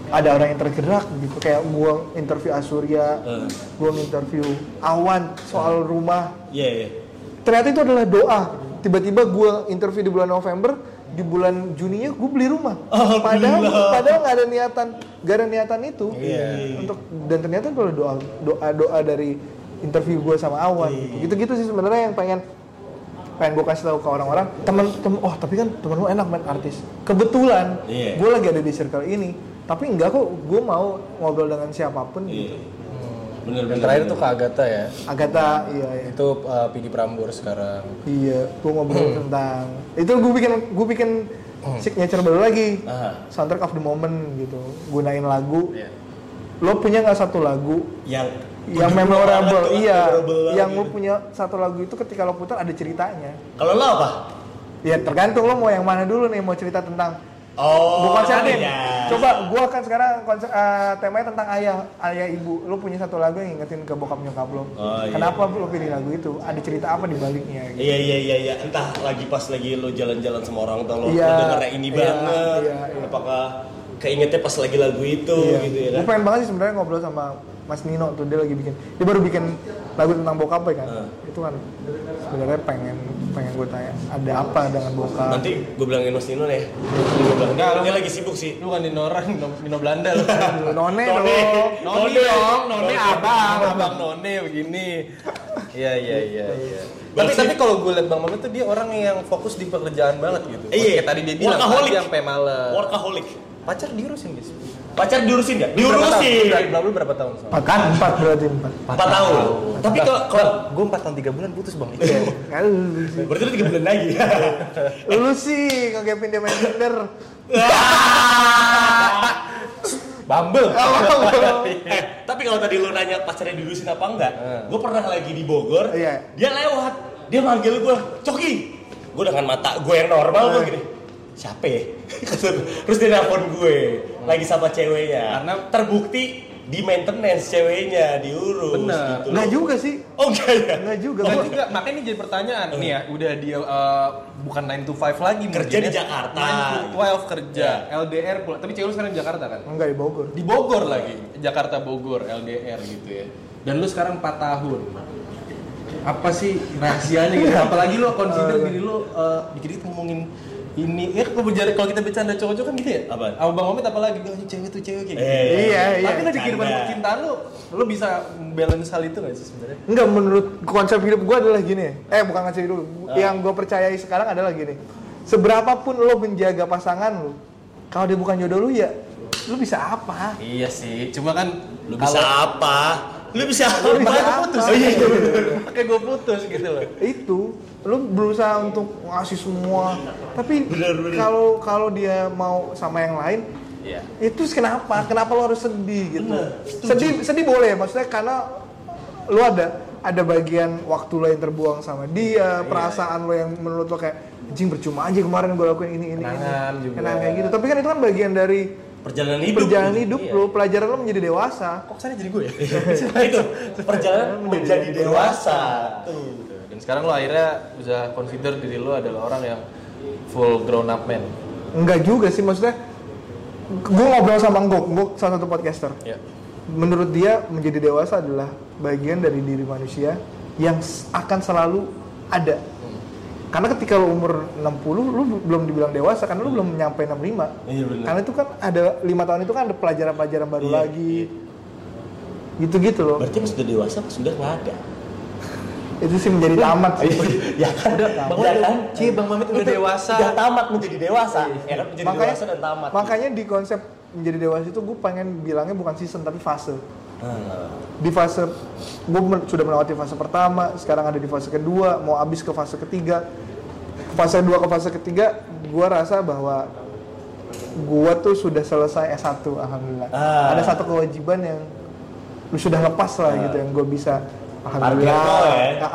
ada orang yang tergerak gitu kayak gua interview Asurya, Eh. gua interview Awan soal rumah. Iya, iya. Ternyata itu adalah doa. Tiba-tiba gua interview di bulan November, di bulan Juninya gue beli rumah. Padahal padahal nggak ada niatan nggak ada niatan itu. Untuk dan ternyata kalau doa doa doa dari interview gue sama Awan. Gitu gitu sih sebenarnya yang pengen pengen gue kasih tahu ke orang-orang. Temen temen oh tapi kan temen lu enak main artis. Kebetulan Iya. gue lagi ada di circle ini. Tapi enggak kok gue mau ngobrol dengan siapa pun gitu Bener bener. terakhir tuh ke Agatha ya. Agatha iya iya Itu uh, Pidi Prambor sekarang. Iya, gue ngobrol tentang itu gue bikin gue bikin signature baru lagi, Ah. soundtrack of the moment gitu, gunain lagu. Iya. Lo punya nggak satu lagu yang yang memorable banget, Iya, memorable yang lo gitu. punya satu lagu itu ketika lo putar ada ceritanya. Kalau lo apa? Ya tergantung lo mau yang mana dulu nih, mau cerita tentang Oh, Gue konserin. iya. Coba gua kan sekarang konser eh, temanya tentang ayah, ayah ibu. Lo punya satu lagu yang ngingetin ke bokap nyokap lo. Oh, iya. Kenapa lo pilih lagu itu? Ada cerita apa di baliknya? Gitu. Iya iya iya iya entah lagi pas lagi lo jalan-jalan sama orang tua lo Iya, dengernya ini iya, banget iya, iya. apakah keingetnya pas lagi lagu itu gitu ya Gue pengen banget sih sebenarnya ngobrol sama Mas Nino tuh dia lagi bikin, dia baru bikin lagu tentang bokap ya kan. Hmm. Itu kan sebenarnya pengen pengen gue tanya ada apa dengan bokap? Nanti gue bilangin Mas Nino nih. Gue bilang, Enggak, dia lu- lagi sibuk sih. Lu kan Nino orang, Nino, Nino Belanda lu. [LAUGHS] None None. dong. Noni None. dong, None. abang, abang None begini. Iya iya iya iya. Tapi Berarti- tapi kalau gue liat Bang Mamet tuh dia orang yang fokus di pekerjaan banget gitu. Iya. Kayak tadi dia bilang Workaholic. pagi sampai malam. Workaholic. Pacar diurusin guys. Pacar diurusin tahun? Diurusin. Berapa, lu berapa tahun sama? Empat kan? Empat berarti empat. Empat tahun. Tapi kalau kalau gue 4 tahun 3 bulan putus bang. Kan lu sih. berarti lu tiga bulan lagi. [LAUGHS] Lu sih ngegapin dia main Tinder. [LAUGHS] Bumble. [LAUGHS] eh, tapi kalau tadi lu nanya pacarnya diurusin apa enggak, gue pernah lagi di Bogor, Iya. dia lewat, dia manggil gue, Coki, gue dengan mata gue yang normal gue gini, siapa ya? [LAUGHS] Terus dia nelfon gue, lagi sama ceweknya, Karena- terbukti di maintenance ceweknya diurus. Bener. gitu. Enggak juga sih. Oh enggak ya? Enggak juga. Enggak Gua- juga, makanya ini jadi pertanyaan nih ya, udah dia eh, bukan 9 to 5 lagi Kerja di ya. Jakarta. 9 to 12 kerja, LDR pula. Tapi cewek lu sekarang di Jakarta kan? Enggak di Bogor. Di Bogor lagi, Jakarta Bogor, LDR gitu ya. Dan lu sekarang 4 tahun. Apa sih rahasianya gitu? [LAUGHS] Apalagi lu consider diri lu eh, dikit-dikit ngomongin ini ya kalau berbicara kalau kita bercanda cowok-cowok kan gitu ya Apaan? sama bang Omid apalagi bilang "Ini cewek tuh cewek kayak gitu Eh, Iya, iya. tapi lu di kehidupan percintaan lu lu bisa balance hal itu gak sih sebenarnya Enggak, menurut konsep hidup gue adalah gini. Eh, bukan konsep hidup. Yang gue percayai sekarang adalah gini. Seberapapun lo menjaga pasangan lo, kalau dia bukan jodoh lu ya, lu bisa apa? Iya sih, cuma kan Lu bisa apa? Lu bisa Lu bisa apa? apa? putus. Oh, iya, iya, Kayak gue putus gitu loh. Itu, lu berusaha untuk ngasih semua. Tapi kalau kalau dia mau sama yang lain, Iya. itu kenapa? Kenapa lo harus sedih gitu? Bener, sedih, sedih boleh, maksudnya karena lo ada ada bagian waktu lo yang terbuang sama dia, perasaan lo yang menurut lo kayak anjing percuma aja kemarin gue lakuin ini ini Kenangan ini, juga. Kenangan kayak gitu. Tapi kan itu kan bagian dari Perjalanan hidup. perjalanan hidup Iya. lo, pelajaran lo menjadi dewasa. Kok sana jadi gue ya? [LAUGHS] itu perjalanan menjadi dewasa. Tuh. Dan sekarang lo akhirnya bisa consider diri lo adalah orang yang full grown up man. Enggak juga sih, maksudnya gue ngobrol sama Ngok, Ngok salah satu podcaster. Ya. menurut dia menjadi dewasa adalah bagian dari diri manusia yang akan selalu ada. Karena ketika lu umur 60, lu b- belum dibilang dewasa karena lu belum nyampe 65. Iya. Karena itu kan ada lima tahun itu kan ada pelajaran-pelajaran baru Iya, lagi. Gitu-gitu loh. Berarti pas sudah dewasa sudah nggak ada. Itu sih menjadi tamat sih. [LAUGHS] ya kan? Udah, Bang udah, ya kan? Cie, Bang Mamit udah Itu dewasa. Udah tamat menjadi dewasa. Ya kan menjadi makanya, dewasa dan tamat. makanya di konsep menjadi dewasa itu gue pengen bilangnya bukan season tapi fase. Ah. di fase gue sudah melewati fase pertama sekarang ada di fase kedua mau habis ke fase ketiga fase dua ke fase ketiga gue rasa bahwa gue tuh sudah selesai S1 alhamdulillah Ah. ada satu kewajiban yang lu sudah lepas lah gitu yang gue bisa alhamdulillah. Ya?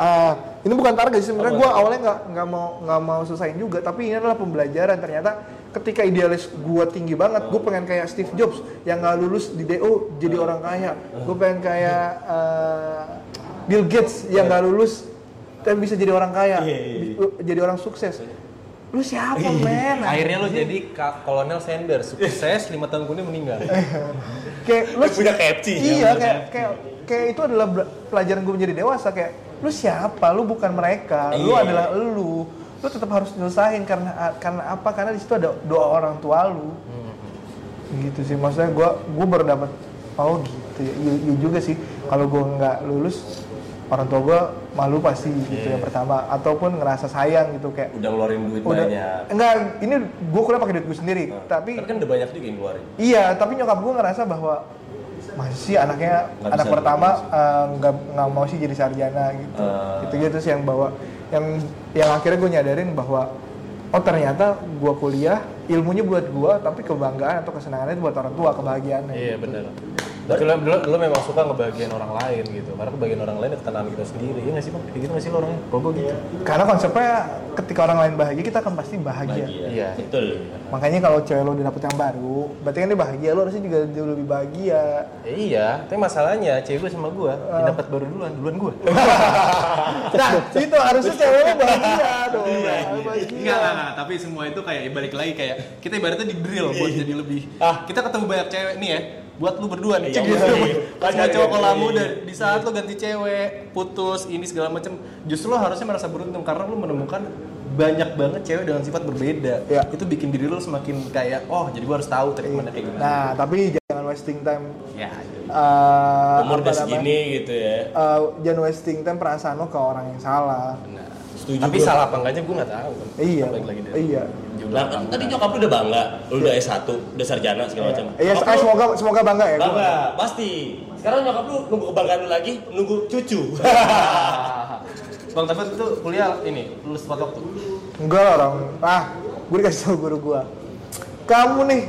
Ini bukan target sih sebenarnya gue awalnya nggak nggak mau nggak mau selesaiin juga tapi ini adalah pembelajaran. Ternyata ketika idealis gue tinggi banget gue pengen kayak Steve Jobs yang nggak lulus di DO jadi orang kaya. Gue pengen kayak eh, Bill Gates yang nggak lulus tapi bisa jadi orang kaya. Iya, iya, iya. Jadi orang sukses lu siapa men Akhirnya lo jadi Kolonel Sanders, sukses lima tahun kemudian meninggal. [LAUGHS] kayak lu punya KFC, iya ya, kayak kayak kayak itu adalah pelajaran gue menjadi dewasa. Kayak lu siapa? Lu bukan mereka. Lu Iya. adalah lu. Lu tetap harus nyelesain karena karena apa? Karena di situ ada doa orang tua lu. Gitu sih. Maksudnya gue gue baru dapat oh gitu ya. Iya, iya juga sih. Kalau gue nggak lulus orang tua gue malu pasti gitu Iya. yang pertama ataupun ngerasa sayang gitu kayak Udah ngeluarin duit udah banyak. enggak ini gue kuliah pakai duit gue sendiri tapi Tapi kan udah banyak juga yang ngeluarin. iya tapi nyokap gue ngerasa bahwa masih anaknya Nggak anak pertama eh, nggak nggak mau sih jadi sarjana gitu Eh. gitu gitu sih yang bawa yang yang akhirnya gue nyadarin bahwa oh ternyata gue kuliah ilmunya buat gue tapi kebanggaan atau kesenangannya itu buat orang tua kebahagiaannya Iya benar. Berarti lo, lo, lo memang suka ngebahagiain orang lain gitu. Karena kebahagiaan orang lain itu ketenangan kita sendiri. Iya nggak sih bang? Kayak gitu nggak sih lo orangnya? Gue gitu. karena konsepnya ketika orang lain bahagia kita akan pasti bahagia Bahagia. Iya. Betul. makanya kalau cewek lo udah dapet yang baru berarti kan dia bahagia lo harusnya juga jauh lebih bahagia Ya, iya, tapi masalahnya cewek gue sama gue yang dapat baru duluan, duluan gue. [LAUGHS] nah itu harusnya cewek lo bahagia dong Iya, bahagia Enggak, enggak, enggak, tapi semua itu kayak balik lagi kayak kita ibaratnya di drill buat jadi lebih. Ah. Kita ketemu banyak cewek nih ya, buat lu berdua nih. Iya, Cek iya, gitu. iya. Pas Iya, mau cowok iya, kalau iya, muda iya. di saat lu ganti cewek, putus, ini segala macam, justru lo harusnya merasa beruntung karena lu menemukan banyak banget cewek dengan sifat berbeda. Iya. Itu bikin diri lu semakin kayak, oh jadi gua harus tahu treatmentnya kayak gimana. nah tapi jangan wasting time Ya, eh, Umur udah segini gitu ya. eh, jangan wasting time perasaan lo ke orang yang salah benar. Setuju Tapi gua. salah apa enggaknya gue nggak tahu. kan. iya lagi dari iya jumlah Nah, kan tadi nyokap lu udah bangga, lu udah S1, udah sarjana segala macam. iya eh, semoga semoga bangga ya gua. Bangga, pasti. Sekarang nyokap lu nunggu kebanggaan lu lagi, nunggu cucu. [LAUGHS] Bang Tabet itu kuliah ini lulus tepat waktu. enggak lah orang ah gue dikasih tau guru gue kamu nih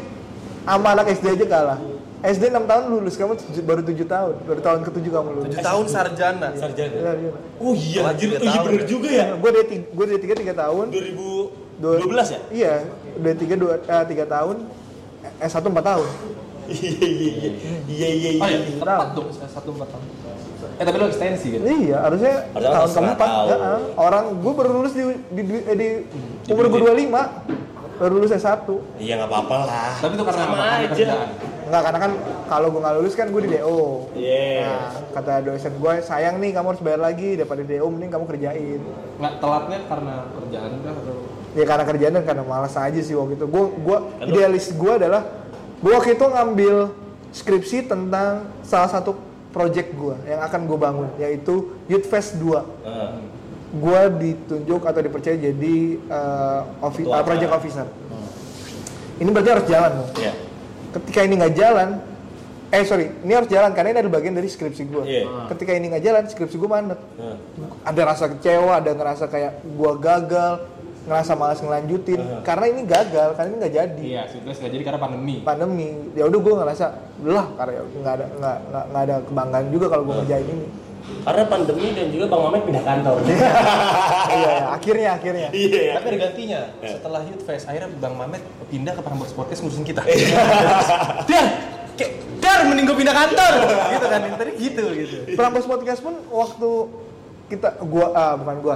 sama anak SD aja kalah SD 6 tahun lulus kamu tujuh- baru 7 tahun baru tahun ke-7 kamu lulus 7 tahun sarjana. Sarjana. Iya, iya. Oh iya, anjir, oh iya tahun bener ya. juga ya. gue dari gue dari tiga tiga tahun 2012 ya? iya dari tiga dua eh, tiga tahun eh satu empat tahun Iya iya iya. Iya iya Oh iya. iya, tepat dong satu empat tahun. Eh tapi lo ekstensi kan? iya harusnya Harusnya tahun keempat ya, orang gue baru lulus di di, di, eh, di umur gue 25 baru lulus S1 Iya nggak apa-apa lah. Tapi itu karena Sama aja. kerjaan. Enggak, karena kan kalau gue nggak lulus kan gue di DO Iya. Nah, kata dosen gue, sayang nih kamu harus bayar lagi daripada DO, mending kamu kerjain. Nggak telatnya karena kerjaan kah atau? Ya karena kerjaan dan karena malas aja sih waktu itu. Gue gua lu- idealis gue adalah gue waktu itu ngambil skripsi tentang salah satu project gue yang akan gue bangun yaitu Youth Fest 2. Heeh. Gue ditunjuk atau dipercaya jadi uh, Ketua uh, project officer. Ini berarti harus jalan dong. Iya. Ketika ini nggak jalan, eh sorry, ini harus jalan karena ini adalah bagian dari skripsi gue. Iya. Ketika ini nggak jalan, skripsi gue mandek. Heeh. ada rasa kecewa, ada ngerasa kayak gua gagal, ngerasa malas ngelanjutin karena ini gagal, karena ini nggak jadi Iya, Sutras nggak jadi karena pandemi. pandemi. Ya udah gua ngerasa lah karya nggak ada nggak ada kebanggaan juga kalau gua ngerjain ini. Karena pandemi dan juga Bang Mamet pindah kantor. [LAUGHS] iya, ya, akhirnya akhirnya. Iya. Tapi ada gantinya. Setelah Youth Fest, akhirnya Bang Mamet pindah ke Prambors Podcast ngurusin kita. [LAUGHS] Dar, kayak Dar mending gue pindah kantor. gitu kan, yang tadi gitu gitu. Prambors podcast pun waktu kita gua ah, bukan gua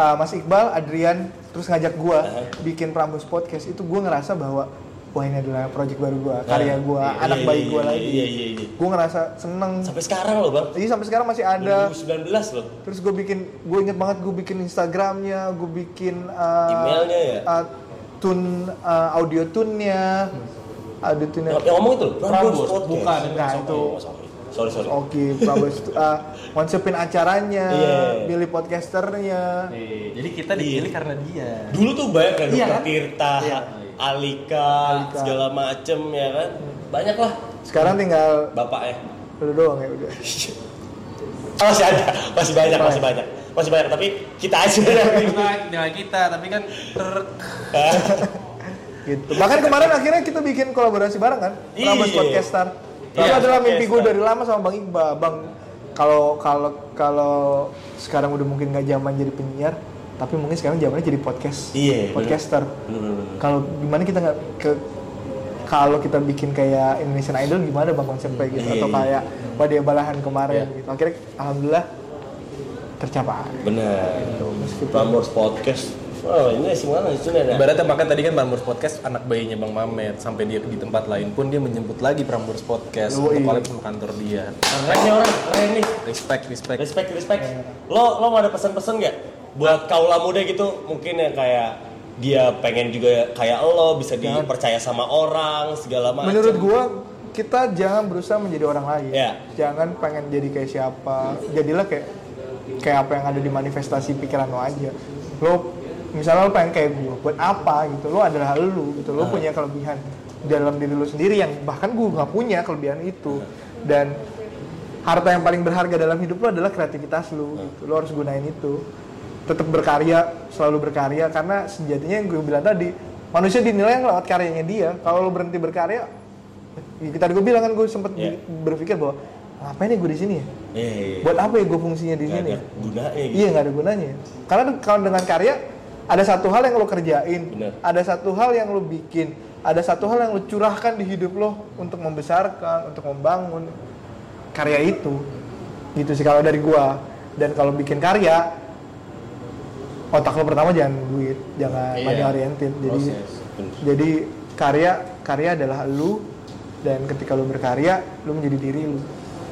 ah, Mas Iqbal, Adrian terus ngajak gua bikin Prambors podcast itu gua ngerasa bahwa wah ini adalah project baru gua, karya gua, Iya, anak iya, bayi iya, gua iya, lagi. iya, iya, iya. Gua ngerasa seneng. Sampai sekarang loh bang. Jadi sampai sekarang masih ada. 2019 loh. Terus gue bikin, gue inget banget gue bikin Instagramnya, gue bikin uh, Emailnya ya? uh, tune uh, audio tune-nya, audio tune-nya. Yang, yang ngomong itu loh. Prambors, Podcast. bukan. Nah, Sorry, itu. sorry. Sorry sorry. Oke, Prabos uh, konsepin acaranya, Iya. milih podcasternya. Nih, jadi kita dipilih karena dia. Dulu tuh banyak kan Iya, Dokter kan? Iya. Alika, Alika. segala macem ya kan. Banyak lah Sekarang tinggal bapaknya. lu doang ya udah. Oh, [LAUGHS] masih ada, masih banyak, masih banyak. Masih banyak, tapi kita aja yang ini. Kita, dengan kita, tapi kan ter- [LAUGHS] Gitu. Bahkan kemarin akhirnya kita bikin kolaborasi bareng kan, Iya. Podcaster. Itu Iya, adalah mimpi gue dari lama sama Bang Iqbal. Bang, kalau kalau kalau sekarang udah mungkin nggak zaman jadi penyiar, tapi mungkin sekarang zamannya jadi podcast, Iya, podcaster. Kalau gimana kita nggak ke kalau kita bikin kayak Indonesian Idol gimana bang konsepnya gitu Iya, atau iya. kayak Wadia Balahan kemarin Iya. gitu. Akhirnya alhamdulillah tercapai. Bener. Gitu, meskipun Prambors Podcast. Oh, ini sih mana itu nih? Ibaratnya makan tadi kan Prambors Podcast anak bayinya Bang Mamet sampai dia di tempat lain pun dia menyebut lagi Prambors Podcast Yoi. untuk collab sama kantor dia. Keren nih orang, keren nih. Respect, respect. Respect, respect. Lo lo mau ada pesan-pesan nggak buat kaula muda gitu mungkin yang kayak dia pengen juga kayak lo bisa Jangan. dipercaya sama orang segala macam. Menurut gua kita jangan berusaha menjadi orang lain. Iya. Jangan pengen jadi kayak siapa. Jadilah kayak kayak apa yang ada di manifestasi pikiran lo aja. Lo misalnya lo pengen kayak gua, buat apa gitu? Lo adalah lu gitu. Lo Ah. punya kelebihan dalam diri lo sendiri yang bahkan gua nggak punya kelebihan itu. Dan harta yang paling berharga dalam hidup lo adalah kreativitas lo gitu. Lo harus gunain itu. Tetap berkarya, selalu berkarya karena sejatinya yang gue bilang tadi, manusia dinilai lewat karyanya dia. Kalau lo berhenti berkarya, ya kita gue bilang kan gue sempet bi- berpikir bahwa ngapain nih gue di sini ya? Iya, iya, iya. Buat apa ya gue fungsinya di Nggak sini? ada gunanya gitu. Iya nggak ada gunanya. Karena kalau dengan karya ada satu hal yang lo kerjain, Bener. ada satu hal yang lo bikin, ada satu hal yang lo curahkan di hidup lo untuk membesarkan, untuk membangun karya itu. Gitu sih kalau dari gua. Dan kalau bikin karya, otak lo pertama jangan duit, jangan Iya. money oriented. Jadi Proses. jadi karya karya adalah lu dan ketika lu berkarya, lu menjadi diri lu.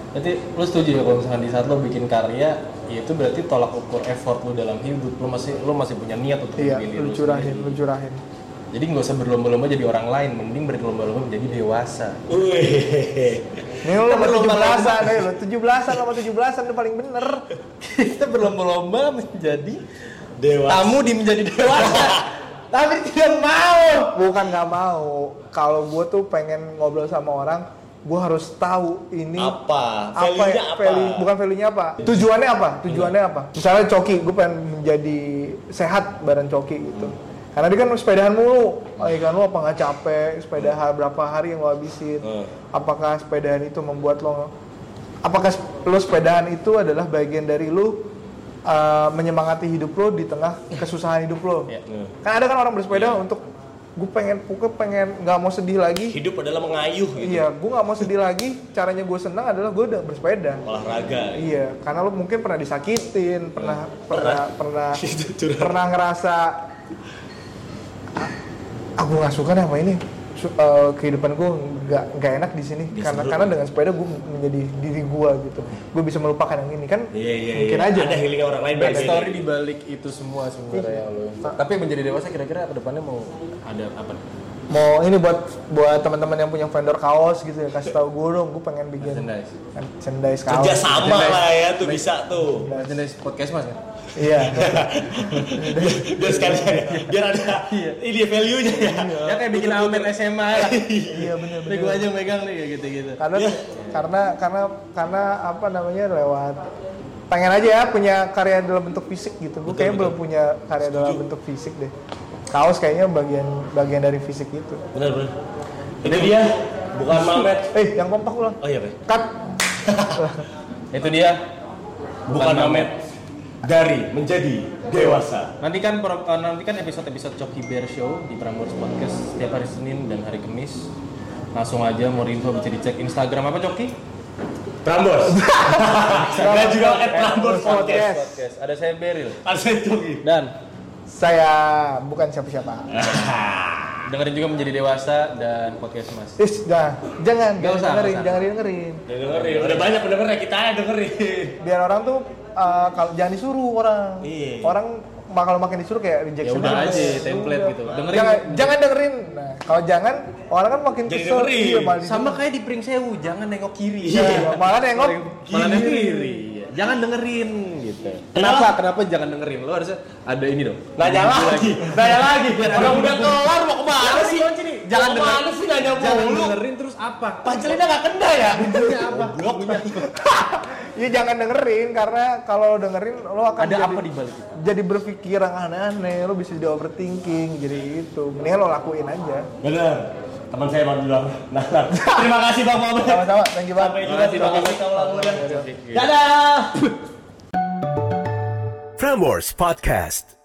Berarti lu setuju ya kalau misalkan di saat lu bikin karya, ya itu berarti tolak ukur effort lu dalam hidup. Lu masih lu masih punya niat untuk Iya, diri lu curahin, lu curahin. Jadi nggak usah berlomba-lomba jadi orang lain, mending berlomba-lomba menjadi dewasa. Wih. Nih lu sama berlomba-lomba. 17-an, ayo lu 17-an sama 17-an itu paling bener. [LAUGHS] Kita berlomba-lomba menjadi Dewa. tamu di menjadi dewasa. [LAUGHS] Tapi tidak mau. Bukan nggak mau. Kalau gue tuh pengen ngobrol sama orang, gue harus tahu ini Apa? apa Value-nya ya, apa? value- bukan value-nya apa tujuannya apa tujuannya apa misalnya coki gue pengen menjadi sehat bareng coki gitu karena dia kan sepedahan mulu oh, iya kan lu apa nggak capek sepeda ha- berapa hari yang lo habisin Hmm. apakah sepedahan itu membuat lo apakah lo sepedahan itu adalah bagian dari lo uh, menyemangati hidup lo di tengah kesusahan hidup lo Iya. kan ada kan orang bersepeda untuk gue pengen gue pengen nggak mau sedih lagi Hidup adalah mengayuh gitu. Iya, gue nggak mau sedih lagi. Caranya gue senang adalah gue udah bersepeda. Olahraga. Iya, karena lo mungkin pernah disakitin, pernah pernah pernah [LAUGHS] Itu curhat. pernah ngerasa "Ah, aku nggak suka nih sama ini. Eh, kehidupan gue nggak nggak enak di sini Di karena karena dengan sepeda gue menjadi diri gue gitu. Gue bisa melupakan yang ini kan? Iya, iya, mungkin iya. aja. Ada healing orang lain beda. Backstory di balik itu semua sebenarnya lo. Tapi menjadi dewasa kira-kira ke depannya mau ada apa? nih? Mau ini buat buat teman-teman yang punya vendor kaos gitu ya kasih tahu gue dong. Gue pengen bikin Merchandise. merchandise kaos. Kerja sama lah ya tuh bisa tuh. Merchandise podcast mas ya? Iya. [LAUGHS] biar sekalian ya, biar ada ini value-nya ya. Ya kayak bikin almet SMA lah. Iya bener Nih gue aja megang nih gitu-gitu. karena Iya. karena karena karena apa namanya lewat pengen aja ya punya karya dalam bentuk fisik gitu gue kayaknya belum punya karya dalam bentuk fisik deh kaos kayaknya bagian bagian dari fisik itu Benar benar. Itu dia bukan Mamet. eh yang kompak ulang Oh iya, cut [LAUGHS] Itu dia. Bukan Mamet. Dari menjadi dewasa. Nantikan pro- eh, nantikan episode-episode Coki Bear Show di Prambors Podcast setiap hari Senin dan hari Kamis. Langsung aja mau info bisa dicek Instagram apa Coki? Prambors. [LAUGHS] Dan juga at Prambors Podcast. Podcast. Podcast. Ada saya Beril Ada itu. dan saya bukan siapa-siapa [LAUGHS] dengerin juga menjadi dewasa dan podcast Mas. Is, jangan, jangan, jangan usah, dengerin, jangan dengerin. Ya, dengerin. Udah banyak pendengarnya kita ya dengerin. Biar orang tuh uh, kalau jangan disuruh orang. Iya. Orang bakal makin disuruh kayak Ya rejection. udah aja. aja template gitu. Dengerin Jangan, jangan dengerin. Nah, kalau jangan, orang kan makin Jadi kesel. dengerin. Iya, sama kayak di Pring Sewu, jangan nengok kiri. Iya, malah nengok Malah nengok kiri. Iya. Jangan dengerin gitu. Kenapa? Kenapa jangan dengerin? Lo harusnya ada ini dong. Nanya lagi, nanya lagi. Orang udah kelar mau ke mana sih? Jangan Mau ke mana sih nanya Jangan dengerin terus apa? Pancelinnya nggak kena ya? Bunyinya apa? Iya [LAUGHS] jangan dengerin karena kalau dengerin lo akan Ada jadi, apa di balik itu? jadi berpikir yang aneh-aneh, lo bisa jadi overthinking, jadi itu. Mendingan lo lakuin aja. Bener. Teman saya baru bilang. Nah, nah. Terima kasih Bang Mamet. Sama-sama, thank you banget. Sampai juga Terima Bang kasih. Muda. Oke. Dadah. Prambors Podcast.